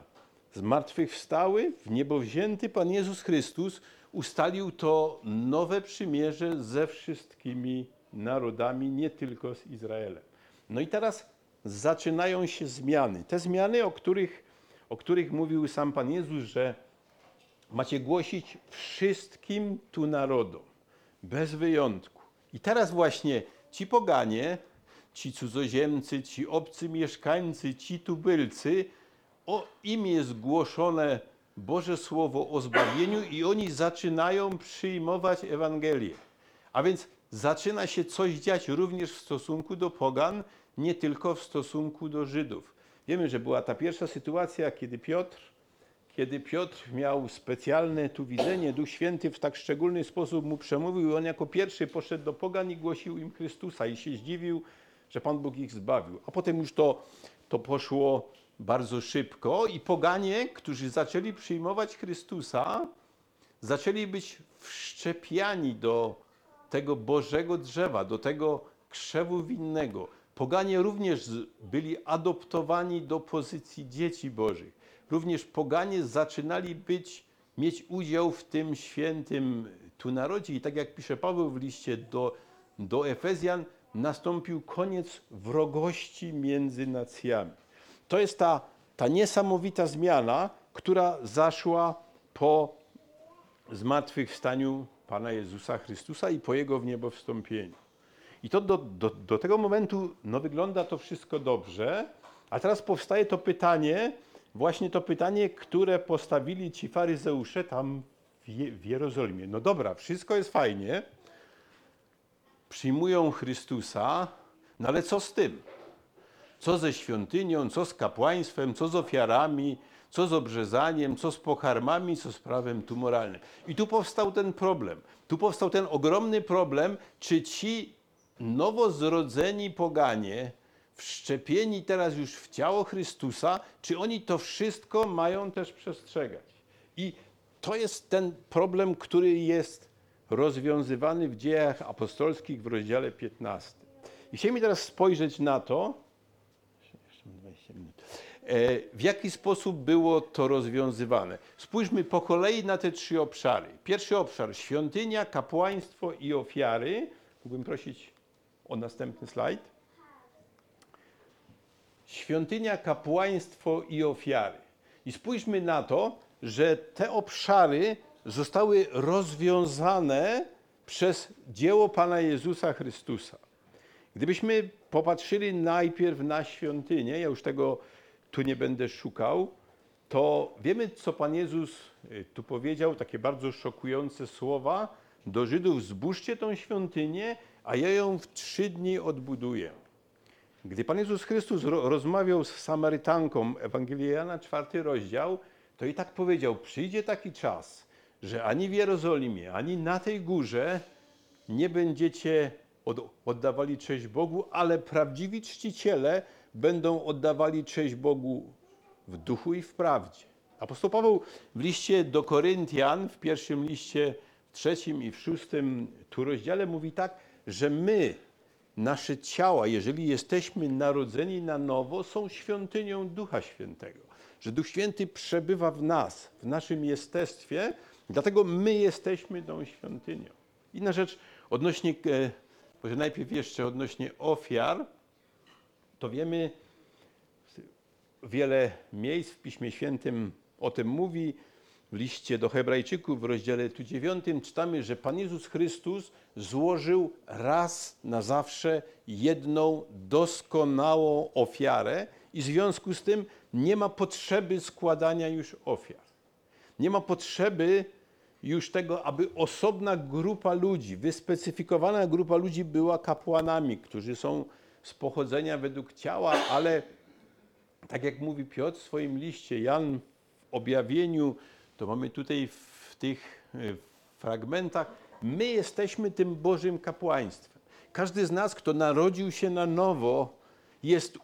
Zmartwychwstały, w niebo wzięty Pan Jezus Chrystus ustalił to nowe przymierze ze wszystkimi narodami, nie tylko z Izraelem. No i teraz zaczynają się zmiany. Te zmiany, o których, o których mówił sam Pan Jezus, że macie głosić wszystkim tu narodom, bez wyjątku. I teraz właśnie ci poganie, ci cudzoziemcy, ci obcy mieszkańcy, ci tubylcy, o im jest głoszone Boże Słowo o zbawieniu i oni zaczynają przyjmować Ewangelię. A więc zaczyna się coś dziać również w stosunku do pogan, nie tylko w stosunku do Żydów. Wiemy, że była ta pierwsza sytuacja, kiedy Piotr, kiedy Piotr miał specjalne tu widzenie, Duch Święty w tak szczególny sposób mu przemówił i on jako pierwszy poszedł do pogan i głosił im Chrystusa i się zdziwił, że Pan Bóg ich zbawił. A potem już to, to poszło bardzo szybko i poganie, którzy zaczęli przyjmować Chrystusa, zaczęli być wszczepiani do tego Bożego drzewa, do tego krzewu winnego. Poganie również byli adoptowani do pozycji dzieci Bożych. Również poganie zaczynali być, mieć udział w tym świętym tu narodzie. I tak jak pisze Paweł w liście do, do Efezjan, nastąpił koniec wrogości między nacjami. To jest ta, ta niesamowita zmiana, która zaszła po zmartwychwstaniu Pana Jezusa Chrystusa i po Jego w niebo wstąpieniu. I to do, do, do tego momentu no, wygląda to wszystko dobrze, a teraz powstaje to pytanie, właśnie to pytanie, które postawili ci faryzeusze tam w, w Jerozolimie. No dobra, wszystko jest fajnie, przyjmują Chrystusa, no ale co z tym? Co ze świątynią, co z kapłaństwem, co z ofiarami, co z obrzezaniem, co z pokarmami, co z prawem tu moralnym. I tu powstał ten problem. Tu powstał ten ogromny problem, czy ci nowo zrodzeni poganie, wszczepieni teraz już w ciało Chrystusa, czy oni to wszystko mają też przestrzegać. I to jest ten problem, który jest rozwiązywany w dziejach apostolskich w rozdziale 15. I chcielibyśmy teraz spojrzeć na to, jeszcze mam 20 minut. E, W jaki sposób było to rozwiązywane? Spójrzmy po kolei na te trzy obszary. Pierwszy obszar świątynia, kapłaństwo i ofiary. Mógłbym prosić o następny slajd. Świątynia, kapłaństwo i ofiary. I spójrzmy na to, że te obszary zostały rozwiązane przez dzieło Pana Jezusa Chrystusa. Gdybyśmy popatrzyli najpierw na świątynię, ja już tego tu nie będę szukał, to wiemy, co Pan Jezus y, tu powiedział, takie bardzo szokujące słowa do Żydów: zbóżcie tą świątynię, a ja ją w trzy dni odbuduję. Gdy Pan Jezus Chrystus ro- rozmawiał z Samarytanką, Ewangelii Jana, czwarty rozdział, to i tak powiedział: Przyjdzie taki czas, że ani w Jerozolimie, ani na tej górze nie będziecie od, oddawali cześć Bogu, ale prawdziwi czciciele będą oddawali cześć Bogu w duchu i w prawdzie. Apostoł Paweł w liście do Koryntian, w pierwszym liście, w trzecim i w szóstym tu rozdziale mówi tak, że my, nasze ciała, jeżeli jesteśmy narodzeni na nowo, są świątynią Ducha Świętego. Że Duch Święty przebywa w nas, w naszym jestestwie, dlatego my jesteśmy tą świątynią. Inna rzecz odnośnie, e, może najpierw jeszcze odnośnie ofiar, to wiemy, wiele miejsc w Piśmie Świętym o tym mówi. W liście do Hebrajczyków w rozdziale tu dziewiątym czytamy, że Pan Jezus Chrystus złożył raz na zawsze jedną doskonałą ofiarę i w związku z tym nie ma potrzeby składania już ofiar. Nie ma potrzeby już tego, aby osobna grupa ludzi, wyspecyfikowana grupa ludzi była kapłanami, którzy są z pochodzenia według ciała, ale tak jak mówi Piotr w swoim liście, Jan w objawieniu, to mamy tutaj w tych e, fragmentach, my jesteśmy tym Bożym kapłaństwem. Każdy z nas, kto narodził się na nowo, jest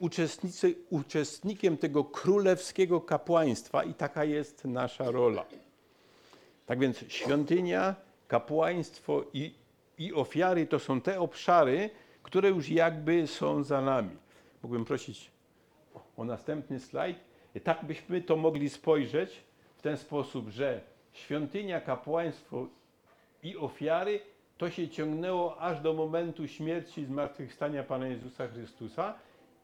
uczestnikiem tego królewskiego kapłaństwa i taka jest nasza rola. Tak więc świątynia, kapłaństwo i, i ofiary to są te obszary, które już jakby są za nami. Mógłbym prosić o następny slajd. Tak byśmy to mogli spojrzeć w ten sposób, że świątynia, kapłaństwo i ofiary to się ciągnęło aż do momentu śmierci i zmartwychwstania Pana Jezusa Chrystusa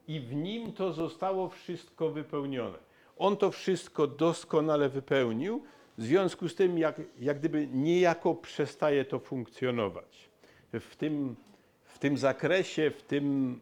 i w nim to zostało wszystko wypełnione. On to wszystko doskonale wypełnił, w związku z tym jak, jak gdyby niejako przestaje to funkcjonować. W tym, w tym zakresie, w tym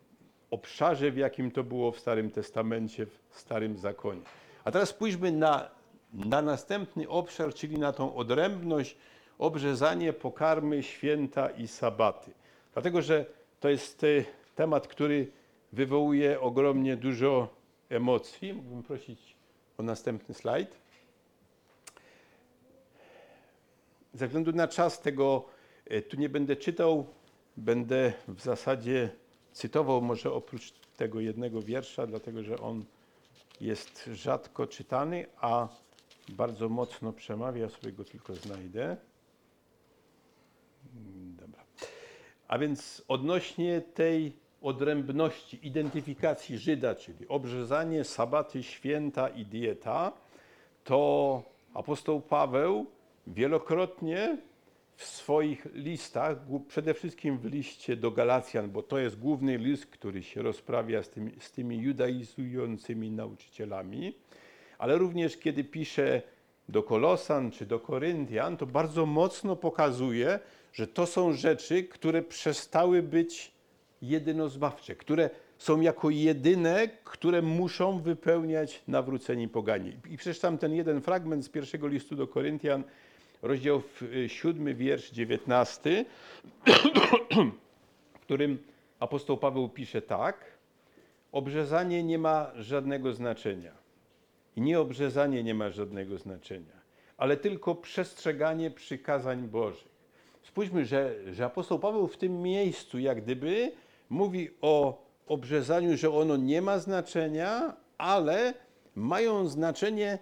obszarze, w jakim to było w Starym Testamencie, w Starym Zakonie. A teraz spójrzmy na, na następny obszar, czyli na tą odrębność, obrzezanie, pokarmy, święta i sabaty. Dlatego, że to jest e, temat, który wywołuje ogromnie dużo emocji. Mógłbym prosić o następny slajd. Ze względu na czas tego e, tu nie będę czytał, będę w zasadzie cytował może oprócz tego jednego wiersza, dlatego że on jest rzadko czytany, a bardzo mocno przemawia, sobie go tylko znajdę. Mm, Dobra. A więc odnośnie tej odrębności, identyfikacji Żyda, czyli obrzezanie, sabaty, święta i dieta, to apostoł Paweł wielokrotnie w swoich listach, przede wszystkim w liście do Galacjan, bo to jest główny list, który się rozprawia z tymi, z tymi judaizującymi nauczycielami, ale również kiedy pisze do Kolosan czy do Koryntian, to bardzo mocno pokazuje, że to są rzeczy, które przestały być jedynozbawcze, które są jako jedyne, które muszą wypełniać nawróceni pogani. I przeczytam ten jeden fragment z pierwszego listu do Koryntian, rozdział 7, wiersz 19, w którym apostoł Paweł pisze tak: Obrzezanie nie ma żadnego znaczenia. I nieobrzezanie nie ma żadnego znaczenia, ale tylko przestrzeganie przykazań Bożych. Spójrzmy, że, że apostoł Paweł w tym miejscu, jak gdyby, mówi o obrzezaniu, że ono nie ma znaczenia, ale mają znaczenie,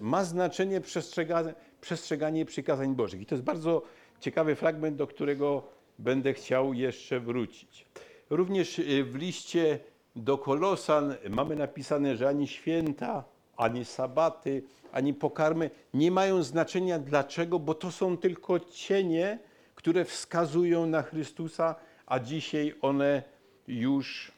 ma znaczenie przestrzeganie, przestrzeganie przykazań Bożych. I to jest bardzo ciekawy fragment, do którego będę chciał jeszcze wrócić. Również y, w liście do Kolosan mamy napisane, że ani święta, ani sabaty, ani pokarmy nie mają znaczenia. Dlaczego? Bo to są tylko cienie, które wskazują na Chrystusa, a dzisiaj one już,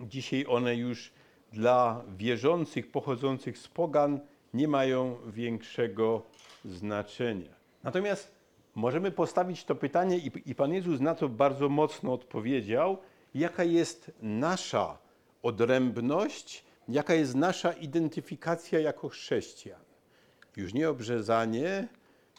dzisiaj one już dla wierzących pochodzących z pogan nie mają większego znaczenia. Natomiast możemy postawić to pytanie, i, i Pan Jezus na to bardzo mocno odpowiedział, jaka jest nasza odrębność, jaka jest nasza identyfikacja jako chrześcijan. Już nie obrzezanie,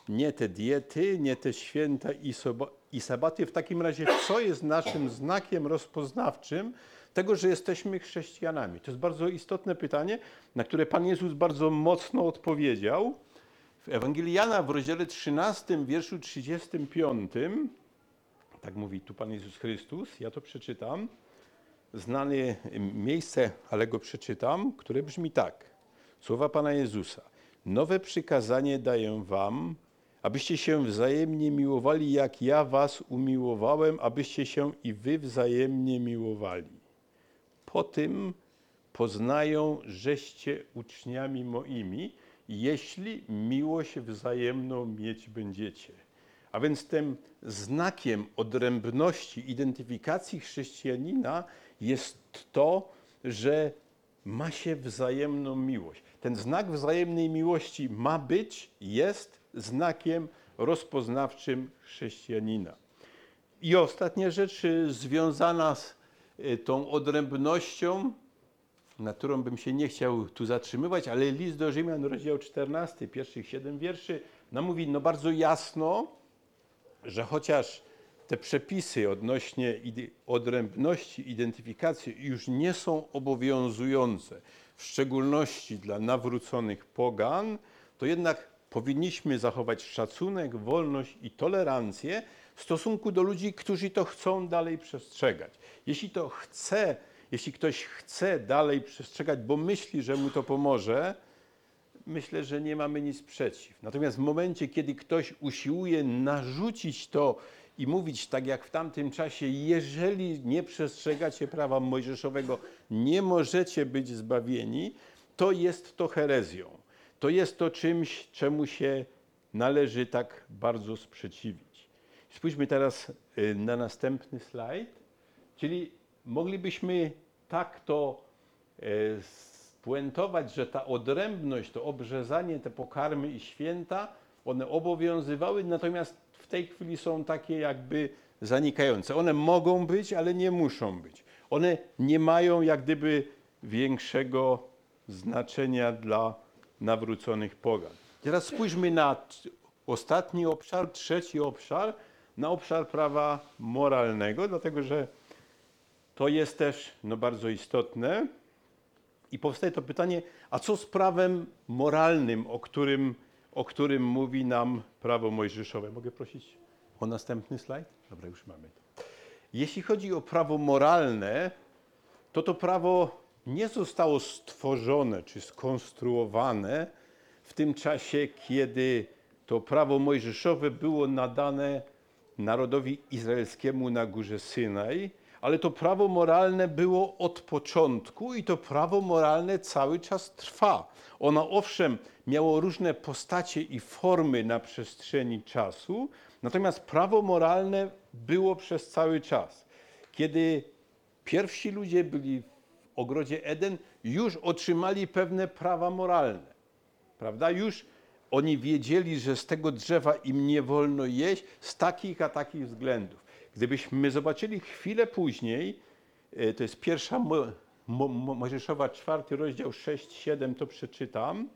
nie te diety, nie te święta i, soba, i sabaty. W takim razie, co jest naszym znakiem rozpoznawczym tego, że jesteśmy chrześcijanami? To jest bardzo istotne pytanie, na które Pan Jezus bardzo mocno odpowiedział. W Ewangelii Jana w rozdziale 13, wierszu 35, tak mówi tu Pan Jezus Chrystus, ja to przeczytam, znane miejsce, ale go przeczytam, które brzmi tak. Słowa Pana Jezusa. Nowe przykazanie daję wam, abyście się wzajemnie miłowali, jak ja was umiłowałem, abyście się i wy wzajemnie miłowali. Po tym poznają, żeście uczniami moimi, jeśli miłość wzajemną mieć będziecie. A więc tym znakiem odrębności, identyfikacji chrześcijanina jest to, że ma się wzajemną miłość. Ten znak wzajemnej miłości ma być, jest znakiem rozpoznawczym chrześcijanina. I ostatnia rzecz y, związana z y, tą odrębnością, na którą bym się nie chciał tu zatrzymywać, ale list do Rzymian, rozdział 14, pierwszych siedem wierszy, nam mówi no bardzo jasno, że chociaż te przepisy odnośnie odrębności, identyfikacji już nie są obowiązujące, w szczególności dla nawróconych pogan, to jednak powinniśmy zachować szacunek, wolność i tolerancję w stosunku do ludzi, którzy to chcą dalej przestrzegać. Jeśli to chce, jeśli ktoś chce dalej przestrzegać, bo myśli, że mu to pomoże, myślę, że nie mamy nic przeciw. Natomiast w momencie, kiedy ktoś usiłuje narzucić to i mówić tak jak w tamtym czasie, jeżeli nie przestrzegacie prawa mojżeszowego, nie możecie być zbawieni, to jest to herezją. To jest to czymś, czemu się należy tak bardzo sprzeciwić. Spójrzmy teraz y, na następny slajd. Czyli moglibyśmy tak to e, spuentować, że ta odrębność, to obrzezanie, te pokarmy i święta, one obowiązywały, natomiast tej chwili są takie jakby zanikające. One mogą być, ale nie muszą być. One nie mają jak gdyby większego znaczenia dla nawróconych pogan. Teraz spójrzmy na ostatni obszar, trzeci obszar, na obszar prawa moralnego, dlatego że to jest też no, bardzo istotne. I powstaje to pytanie, a co z prawem moralnym, o którym, o którym mówi nam prawo mojżeszowe? Mogę prosić o następny slajd? Dobra, już mamy to. Jeśli chodzi o prawo moralne, to to prawo nie zostało stworzone czy skonstruowane w tym czasie, kiedy to prawo mojżeszowe było nadane narodowi izraelskiemu na górze Synaj, ale to prawo moralne było od początku i to prawo moralne cały czas trwa. Ono owszem miało różne postacie i formy na przestrzeni czasu, natomiast prawo moralne było przez cały czas. Kiedy pierwsi ludzie byli w ogrodzie Eden, już otrzymali pewne prawa moralne prawda? Już oni wiedzieli, że z tego drzewa im nie wolno jeść z takich a takich względów. Gdybyśmy zobaczyli chwilę później, e, to jest pierwsza Mo- Mo- Mo- Mojżeszowa, czwarty rozdział 6-7, to przeczytam.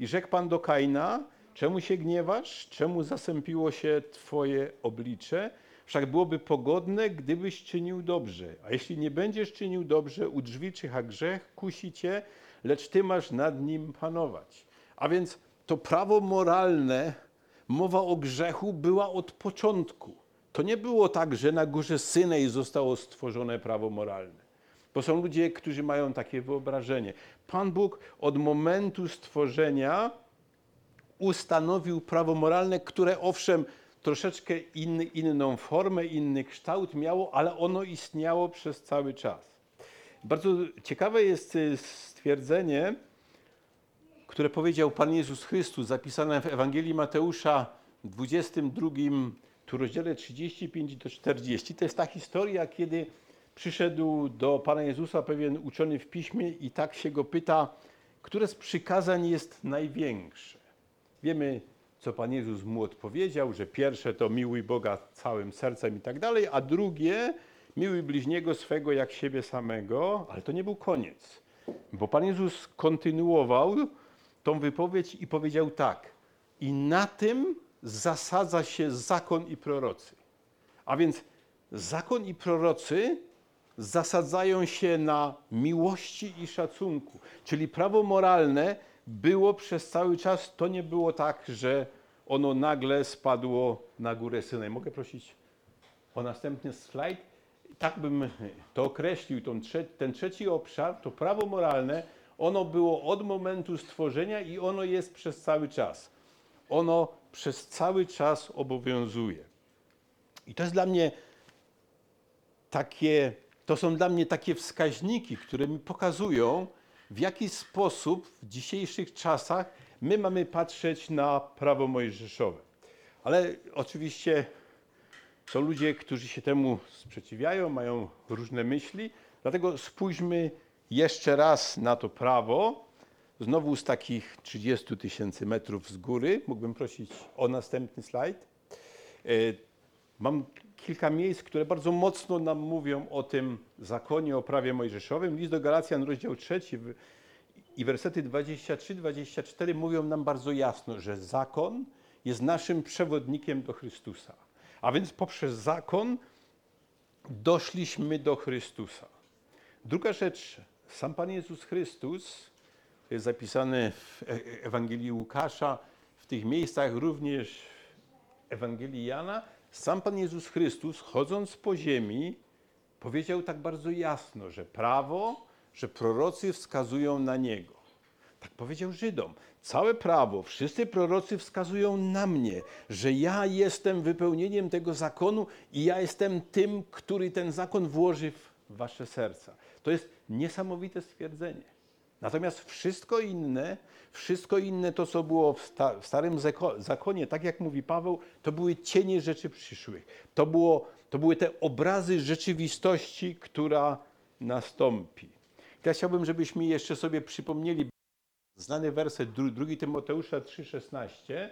I rzekł Pan do Kaina, czemu się gniewasz? Czemu zasępiło się Twoje oblicze? Wszak byłoby pogodne, gdybyś czynił dobrze. A jeśli nie będziesz czynił dobrze, u drzwi czyha grzech, kusi cię, lecz Ty masz nad nim panować. A więc to prawo moralne, mowa o grzechu była od początku. To nie było tak, że na górze Synej zostało stworzone prawo moralne. Bo są ludzie, którzy mają takie wyobrażenie. Pan Bóg od momentu stworzenia ustanowił prawo moralne, które owszem troszeczkę inny, inną formę, inny kształt miało, ale ono istniało przez cały czas. Bardzo ciekawe jest y, stwierdzenie, które powiedział Pan Jezus Chrystus, zapisane w Ewangelii Mateusza w 22 tu rozdziale 35 do 40. To jest ta historia, kiedy przyszedł do Pana Jezusa pewien uczony w piśmie i tak się go pyta, które z przykazań jest największe. Wiemy, co Pan Jezus mu odpowiedział, że pierwsze to miłuj Boga całym sercem i tak dalej, a drugie miłuj bliźniego swego jak siebie samego, ale to nie był koniec. Bo Pan Jezus kontynuował tą wypowiedź i powiedział tak: I na tym zasadza się zakon i prorocy. A więc zakon i prorocy zasadzają się na miłości i szacunku. Czyli prawo moralne było przez cały czas, to nie było tak, że ono nagle spadło na górę Synaj. Mogę prosić o następny slajd? Tak bym to określił, ten trzeci obszar, to prawo moralne, Ono było od momentu stworzenia i ono jest przez cały czas. Ono przez cały czas obowiązuje. I to jest dla mnie takie, to są dla mnie takie wskaźniki, które mi pokazują, w jaki sposób w dzisiejszych czasach my mamy patrzeć na prawo mojżeszowe. Ale oczywiście są ludzie, którzy się temu sprzeciwiają, mają różne myśli, dlatego spójrzmy jeszcze raz na to prawo. Znowu z takich 30 tysięcy metrów z góry. Mógłbym prosić o następny slajd. E, Mam kilka miejsc, które bardzo mocno nam mówią o tym zakonie, o prawie mojżeszowym. List do Galacjan, rozdział 3 w- i wersety 23-24 mówią nam bardzo jasno, że zakon jest naszym przewodnikiem do Chrystusa. A więc poprzez zakon doszliśmy do Chrystusa. Druga rzecz, sam Pan Jezus Chrystus, to jest zapisane w E- Ewangelii Łukasza, w tych miejscach również Ewangelii Jana, sam Pan Jezus Chrystus, chodząc po ziemi, powiedział tak bardzo jasno, że prawo, że prorocy wskazują na Niego. Tak powiedział Żydom. Całe prawo, wszyscy prorocy wskazują na mnie, że ja jestem wypełnieniem tego zakonu i ja jestem tym, który ten zakon włoży w wasze serca. To jest niesamowite stwierdzenie. Natomiast wszystko inne, wszystko inne to, co było w, sta, w Starym Zako- Zakonie, tak jak mówi Paweł, to były cienie rzeczy przyszłych. To, było, to były te obrazy rzeczywistości, która nastąpi. Teraz chciałbym, żebyśmy jeszcze sobie przypomnieli znany werset 2 Tymoteusza 3,16,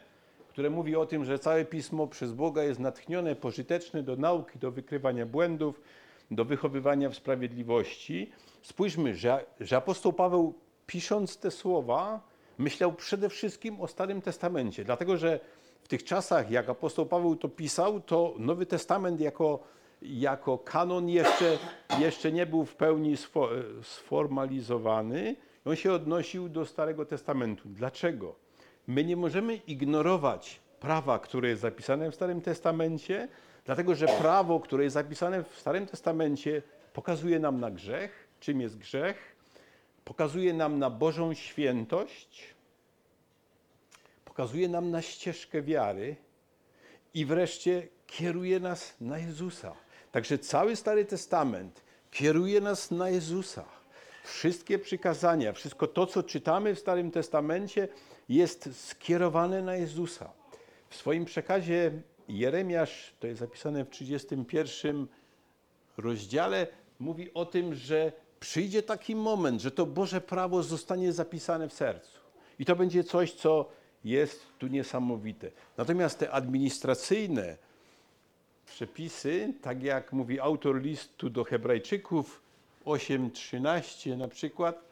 które mówi o tym, że całe pismo przez Boga jest natchnione, pożyteczne do nauki, do wykrywania błędów, do wychowywania w sprawiedliwości. Spójrzmy, że, że apostoł Paweł, pisząc te słowa, myślał przede wszystkim o Starym Testamencie, dlatego że w tych czasach, jak apostoł Paweł to pisał, to Nowy Testament jako, jako kanon jeszcze, jeszcze nie był w pełni sfo, sformalizowany. On się odnosił do Starego Testamentu. Dlaczego? My nie możemy ignorować prawa, które jest zapisane w Starym Testamencie, dlatego że prawo, które jest zapisane w Starym Testamencie, pokazuje nam na grzech, czym jest grzech, pokazuje nam na Bożą świętość, pokazuje nam na ścieżkę wiary i wreszcie kieruje nas na Jezusa. Także cały Stary Testament kieruje nas na Jezusa. Wszystkie przykazania, wszystko to, co czytamy w Starym Testamencie, jest skierowane na Jezusa. W swoim przekazie Jeremiasz, to jest zapisane w 31 rozdziale, mówi o tym, że przyjdzie taki moment, że to Boże prawo zostanie zapisane w sercu. I to będzie coś, co jest tu niesamowite. Natomiast te administracyjne przepisy, tak jak mówi autor listu do Hebrajczyków 8:13 na przykład,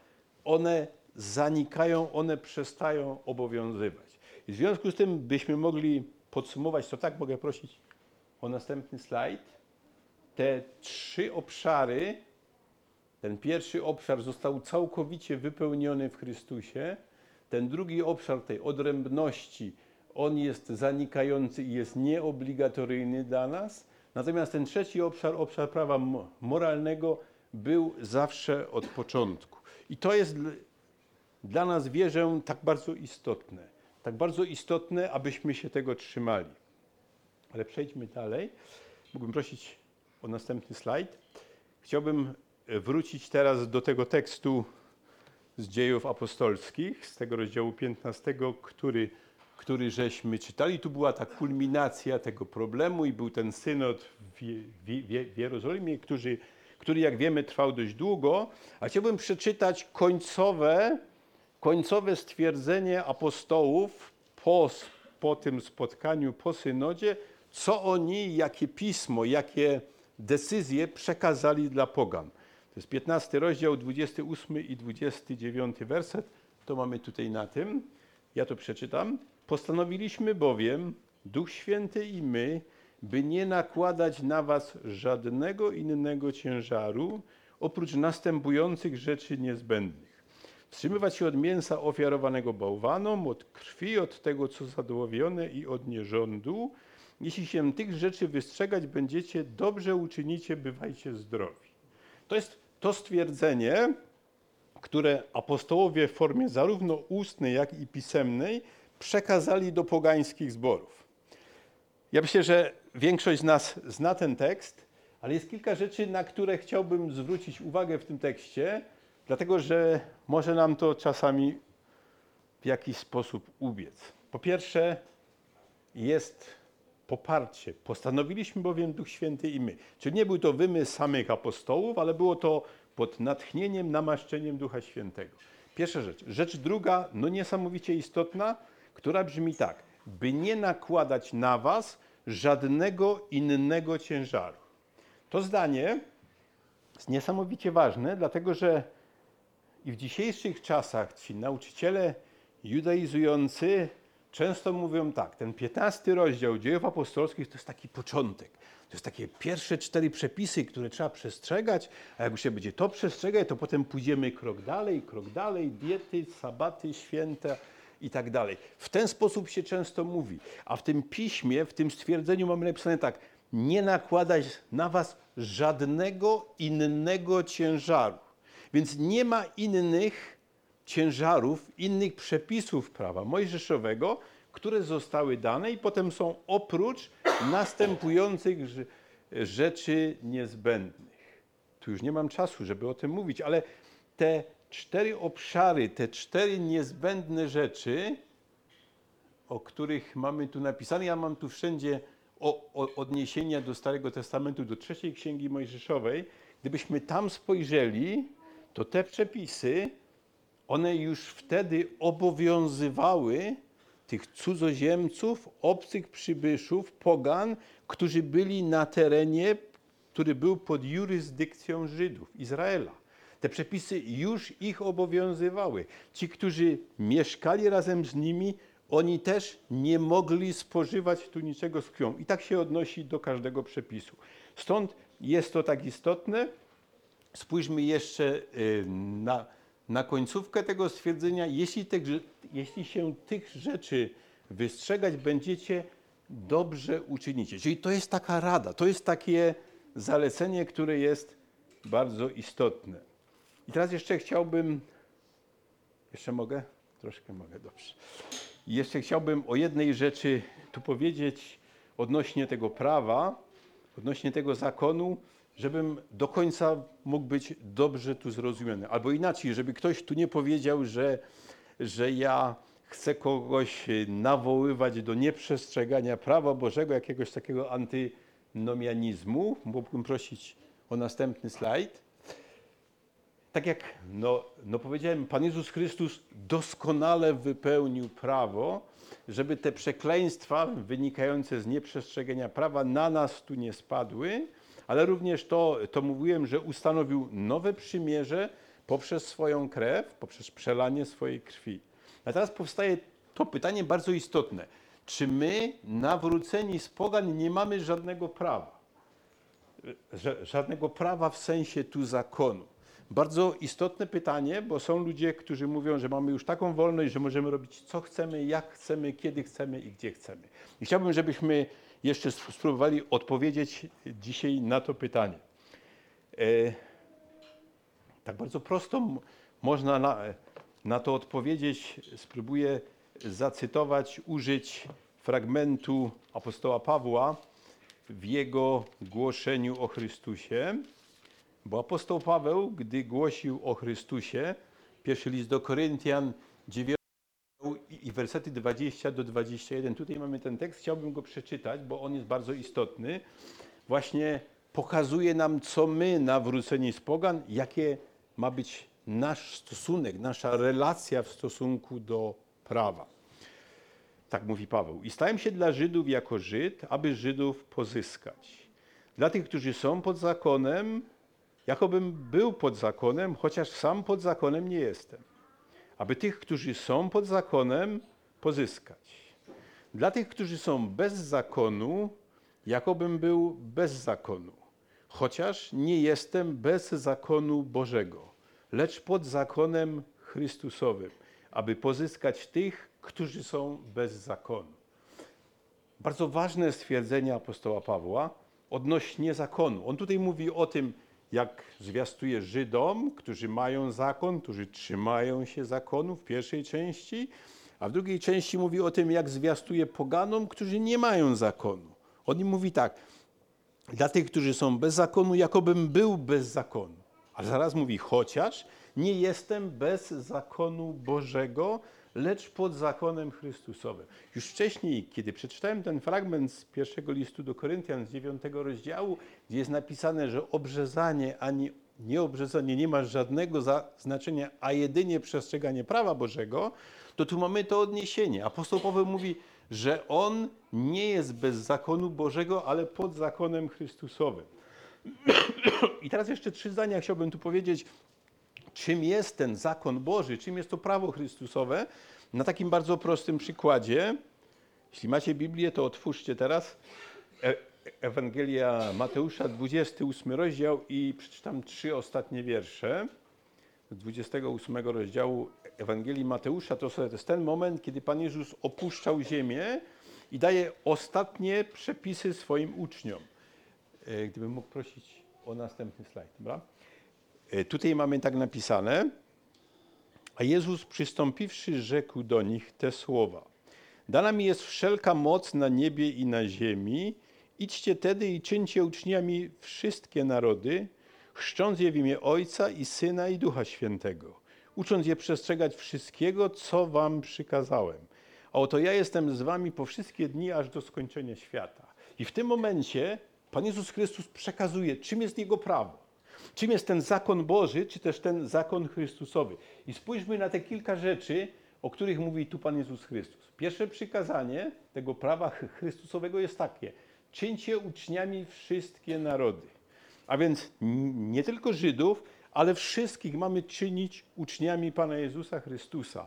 one zanikają, one przestają obowiązywać. I w związku z tym byśmy mogli podsumować, to tak mogę prosić o następny slajd. Te trzy obszary, ten pierwszy obszar został całkowicie wypełniony w Chrystusie. Ten drugi obszar tej odrębności, on jest zanikający i jest nieobligatoryjny dla nas. Natomiast ten trzeci obszar, obszar prawa mo- moralnego, był zawsze od początku. I to jest dl- dla nas, wierzę, tak bardzo istotne. Tak bardzo istotne, abyśmy się tego trzymali. Ale przejdźmy dalej. Mógłbym prosić o następny slajd. Chciałbym wrócić teraz do tego tekstu z dziejów apostolskich, z tego rozdziału 15, który, który żeśmy czytali. Tu była ta kulminacja tego problemu i był ten synod w, w, w Jerozolimie, który, który, jak wiemy, trwał dość długo. A chciałbym przeczytać końcowe, końcowe stwierdzenie apostołów po, po tym spotkaniu, po synodzie, co oni, jakie pismo, jakie decyzje przekazali dla pogan. To jest 15 rozdział, 28 i 29 werset. To mamy tutaj na tym. Ja to przeczytam. Postanowiliśmy bowiem, Duch Święty i my, by nie nakładać na was żadnego innego ciężaru, oprócz następujących rzeczy niezbędnych. Wstrzymywać się od mięsa ofiarowanego bałwanom, od krwi, od tego, co zadłowione i od nierządu. Jeśli się tych rzeczy wystrzegać będziecie, dobrze uczynicie, bywajcie zdrowi. To jest to stwierdzenie, które apostołowie w formie zarówno ustnej, jak i pisemnej przekazali do pogańskich zborów. Ja myślę, że większość z nas zna ten tekst, ale jest kilka rzeczy, na które chciałbym zwrócić uwagę w tym tekście, dlatego że może nam to czasami w jakiś sposób ubiec. Po pierwsze, jest poparcie. Postanowiliśmy bowiem Duch Święty i my. Czyli nie był to wymysł samych apostołów, ale było to pod natchnieniem, namaszczeniem Ducha Świętego. Pierwsza rzecz. Rzecz druga, no niesamowicie istotna, która brzmi tak. By nie nakładać na was żadnego innego ciężaru. To zdanie jest niesamowicie ważne, dlatego że i w dzisiejszych czasach ci nauczyciele judaizujący często mówią tak, ten 15 rozdział dziejów apostolskich to jest taki początek. To jest takie pierwsze cztery przepisy, które trzeba przestrzegać, a jak się będzie to przestrzegać, to potem pójdziemy krok dalej, krok dalej, diety, sabaty, święta i tak dalej. W ten sposób się często mówi. A w tym piśmie, w tym stwierdzeniu mamy napisane tak, nie nakładać na was żadnego innego ciężaru. Więc nie ma innych ciężarów, innych przepisów prawa mojżeszowego, które zostały dane i potem są oprócz następujących rze- rzeczy niezbędnych. Tu już nie mam czasu, żeby o tym mówić, ale te cztery obszary, te cztery niezbędne rzeczy, o których mamy tu napisane, ja mam tu wszędzie o, o, odniesienia do Starego Testamentu, do trzeciej Księgi Mojżeszowej. Gdybyśmy tam spojrzeli, to te przepisy, one już wtedy obowiązywały tych cudzoziemców, obcych przybyszów, pogan, którzy byli na terenie, który był pod jurysdykcją Żydów, Izraela. Te przepisy już ich obowiązywały. Ci, którzy mieszkali razem z nimi, oni też nie mogli spożywać tu niczego z krwią. I tak się odnosi do każdego przepisu. Stąd jest to tak istotne. Spójrzmy jeszcze y, na, na końcówkę tego stwierdzenia. Jeśli, rze- jeśli się tych rzeczy wystrzegać będziecie, dobrze uczynicie. Czyli to jest taka rada, to jest takie zalecenie, które jest bardzo istotne. I teraz jeszcze chciałbym, jeszcze mogę? Troszkę mogę, dobrze. Jeszcze chciałbym o jednej rzeczy tu powiedzieć odnośnie tego prawa, odnośnie tego zakonu, żebym do końca mógł być dobrze tu zrozumiany. Albo inaczej, żeby ktoś tu nie powiedział, że, że ja chcę kogoś nawoływać do nieprzestrzegania prawa Bożego, jakiegoś takiego antynomianizmu. Mógłbym prosić o następny slajd. Tak jak no, no powiedziałem, Pan Jezus Chrystus doskonale wypełnił prawo, żeby te przekleństwa wynikające z nieprzestrzegania prawa na nas tu nie spadły, ale również to, to mówiłem, że ustanowił nowe przymierze poprzez swoją krew, poprzez przelanie swojej krwi. A teraz powstaje to pytanie bardzo istotne. Czy my, nawróceni z pogan, nie mamy żadnego prawa? Ża- żadnego prawa w sensie tu zakonu. Bardzo istotne pytanie, bo są ludzie, którzy mówią, że mamy już taką wolność, że możemy robić co chcemy, jak chcemy, kiedy chcemy i gdzie chcemy. I chciałbym, żebyśmy jeszcze sp- spróbowali odpowiedzieć dzisiaj na to pytanie. E, tak bardzo prosto można na, na to odpowiedzieć. Spróbuję zacytować, użyć fragmentu apostoła Pawła w jego głoszeniu o Chrystusie. Bo apostoł Paweł, gdy głosił o Chrystusie, pierwszy list do Koryntian, 9 wersety 20 do 21. Tutaj mamy ten tekst, chciałbym go przeczytać, bo on jest bardzo istotny. Właśnie pokazuje nam, co my, nawróceni z pogan, jakie ma być nasz stosunek, nasza relacja w stosunku do prawa. Tak mówi Paweł. I stałem się dla Żydów jako Żyd, aby Żydów pozyskać. Dla tych, którzy są pod zakonem, jakobym był pod zakonem, chociaż sam pod zakonem nie jestem. Aby tych, którzy są pod zakonem, pozyskać. Dla tych, którzy są bez zakonu, jakobym był bez zakonu. Chociaż nie jestem bez zakonu Bożego, lecz pod zakonem Chrystusowym, aby pozyskać tych, którzy są bez zakonu. Bardzo ważne stwierdzenie apostoła Pawła odnośnie zakonu. On tutaj mówi o tym, jak zwiastuje Żydom, którzy mają zakon, którzy trzymają się zakonu w pierwszej części, a w drugiej części mówi o tym, jak zwiastuje poganom, którzy nie mają zakonu. On im mówi tak, dla tych, którzy są bez zakonu, jakobym był bez zakonu. A zaraz mówi, chociaż nie jestem bez zakonu Bożego, lecz pod zakonem Chrystusowym. Już wcześniej, kiedy przeczytałem ten fragment z pierwszego listu do Koryntian, z dziewiątego rozdziału, gdzie jest napisane, że obrzezanie ani nieobrzezanie nie ma żadnego znaczenia, a jedynie przestrzeganie prawa Bożego, to tu mamy to odniesienie. Apostoł Paweł mówi, że on nie jest bez zakonu Bożego, ale pod zakonem Chrystusowym. I teraz jeszcze trzy zdania chciałbym tu powiedzieć, czym jest ten zakon Boży, czym jest to prawo Chrystusowe, na takim bardzo prostym przykładzie. Jeśli macie Biblię, to otwórzcie teraz E- Ewangelia Mateusza, 28 rozdział i przeczytam trzy ostatnie wiersze. Z 28 rozdziału Ewangelii Mateusza to jest ten moment, kiedy Pan Jezus opuszczał ziemię i daje ostatnie przepisy swoim uczniom. E, Gdybym mógł prosić o następny slajd, dobra? E, Tutaj mamy tak napisane. A Jezus przystąpiwszy, rzekł do nich te słowa. Dana mi jest wszelka moc na niebie i na ziemi. Idźcie tedy i czyńcie uczniami wszystkie narody, chrzcząc je w imię Ojca i Syna i Ducha Świętego, ucząc je przestrzegać wszystkiego, co wam przykazałem. A oto ja jestem z wami po wszystkie dni, aż do skończenia świata. I w tym momencie Pan Jezus Chrystus przekazuje, czym jest Jego prawo. Czym jest ten zakon Boży, czy też ten zakon Chrystusowy? I spójrzmy na te kilka rzeczy, o których mówi tu Pan Jezus Chrystus. Pierwsze przykazanie tego prawa ch- Chrystusowego jest takie: czyńcie uczniami wszystkie narody. A więc nie tylko Żydów, ale wszystkich mamy czynić uczniami Pana Jezusa Chrystusa.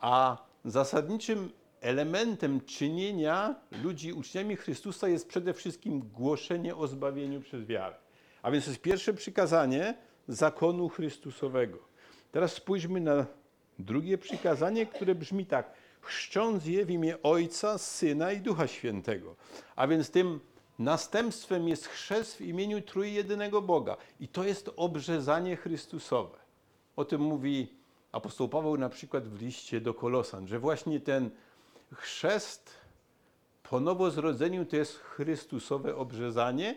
A zasadniczym elementem czynienia ludzi uczniami Chrystusa jest przede wszystkim głoszenie o zbawieniu przez wiarę. A więc to jest pierwsze przykazanie zakonu Chrystusowego. Teraz spójrzmy na drugie przykazanie, które brzmi tak: chrzcząc je w imię Ojca, Syna i Ducha Świętego. A więc tym następstwem jest chrzest w imieniu trójjedynego Boga. I to jest obrzezanie Chrystusowe. O tym mówi apostoł Paweł na przykład w liście do Kolosan, że właśnie ten chrzest po nowozrodzeniu to jest Chrystusowe obrzezanie.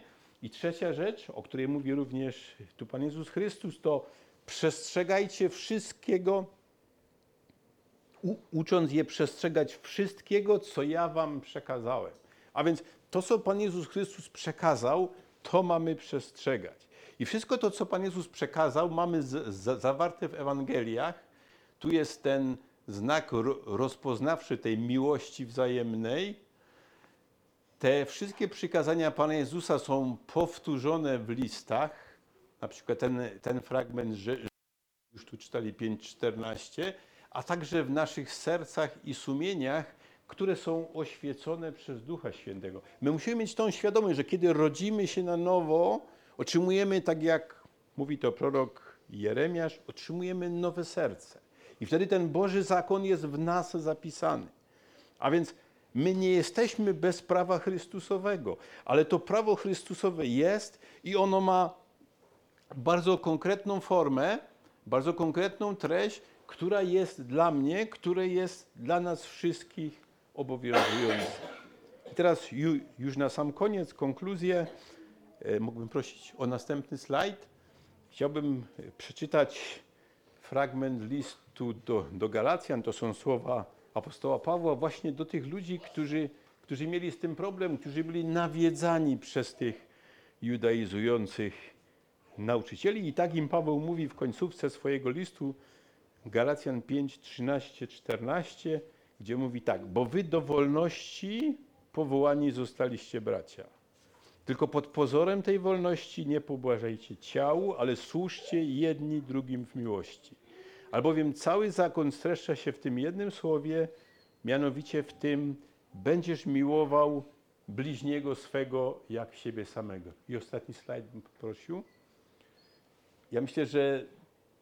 I trzecia rzecz, o której mówi również tu Pan Jezus Chrystus, to przestrzegajcie wszystkiego, ucząc je przestrzegać wszystkiego, co ja wam przekazałem. A więc to, co Pan Jezus Chrystus przekazał, to mamy przestrzegać. I wszystko to, co Pan Jezus przekazał, mamy zawarte w Ewangeliach. Tu jest ten znak ro, rozpoznawczy tej miłości wzajemnej. Te wszystkie przykazania Pana Jezusa są powtórzone w listach. Na przykład ten, ten fragment, że już tu czytali 5.14, a także w naszych sercach i sumieniach, które są oświecone przez Ducha Świętego. My musimy mieć tą świadomość, że kiedy rodzimy się na nowo, otrzymujemy, tak jak mówi to prorok Jeremiasz, otrzymujemy nowe serce. I wtedy ten Boży zakon jest w nas zapisany. A więc my nie jesteśmy bez prawa Chrystusowego, ale to prawo Chrystusowe jest i ono ma bardzo konkretną formę, bardzo konkretną treść, która jest dla mnie, która jest dla nas wszystkich obowiązująca. I teraz ju, już na sam koniec, konkluzję, e, mógłbym prosić o następny slajd. Chciałbym e, przeczytać fragment listu do, do Galacjan. To są słowa apostoła Pawła właśnie do tych ludzi, którzy, którzy mieli z tym problem, którzy byli nawiedzani przez tych judaizujących nauczycieli. I tak im Paweł mówi w końcówce swojego listu Galacjan 5, 13, 14, gdzie mówi tak, bo wy do wolności powołani zostaliście bracia. Tylko pod pozorem tej wolności nie pobłażajcie ciału, ale służcie jedni drugim w miłości. Albowiem cały zakon streszcza się w tym jednym słowie, mianowicie w tym będziesz miłował bliźniego swego jak siebie samego. I ostatni slajd bym poprosił. Ja myślę, że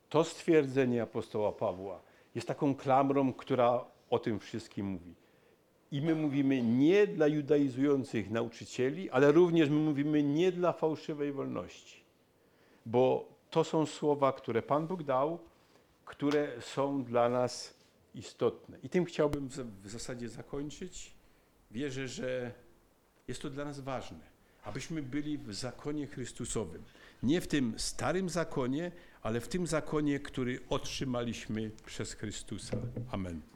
to stwierdzenie apostoła Pawła jest taką klamrą, która o tym wszystkim mówi. I my mówimy nie dla judaizujących nauczycieli, ale również my mówimy nie dla fałszywej wolności. bo to są słowa, które Pan Bóg dał, które są dla nas istotne. I tym chciałbym w zasadzie zakończyć. Wierzę, że jest to dla nas ważne, abyśmy byli w zakonie Chrystusowym. Nie w tym starym zakonie, ale w tym zakonie, który otrzymaliśmy przez Chrystusa. Amen.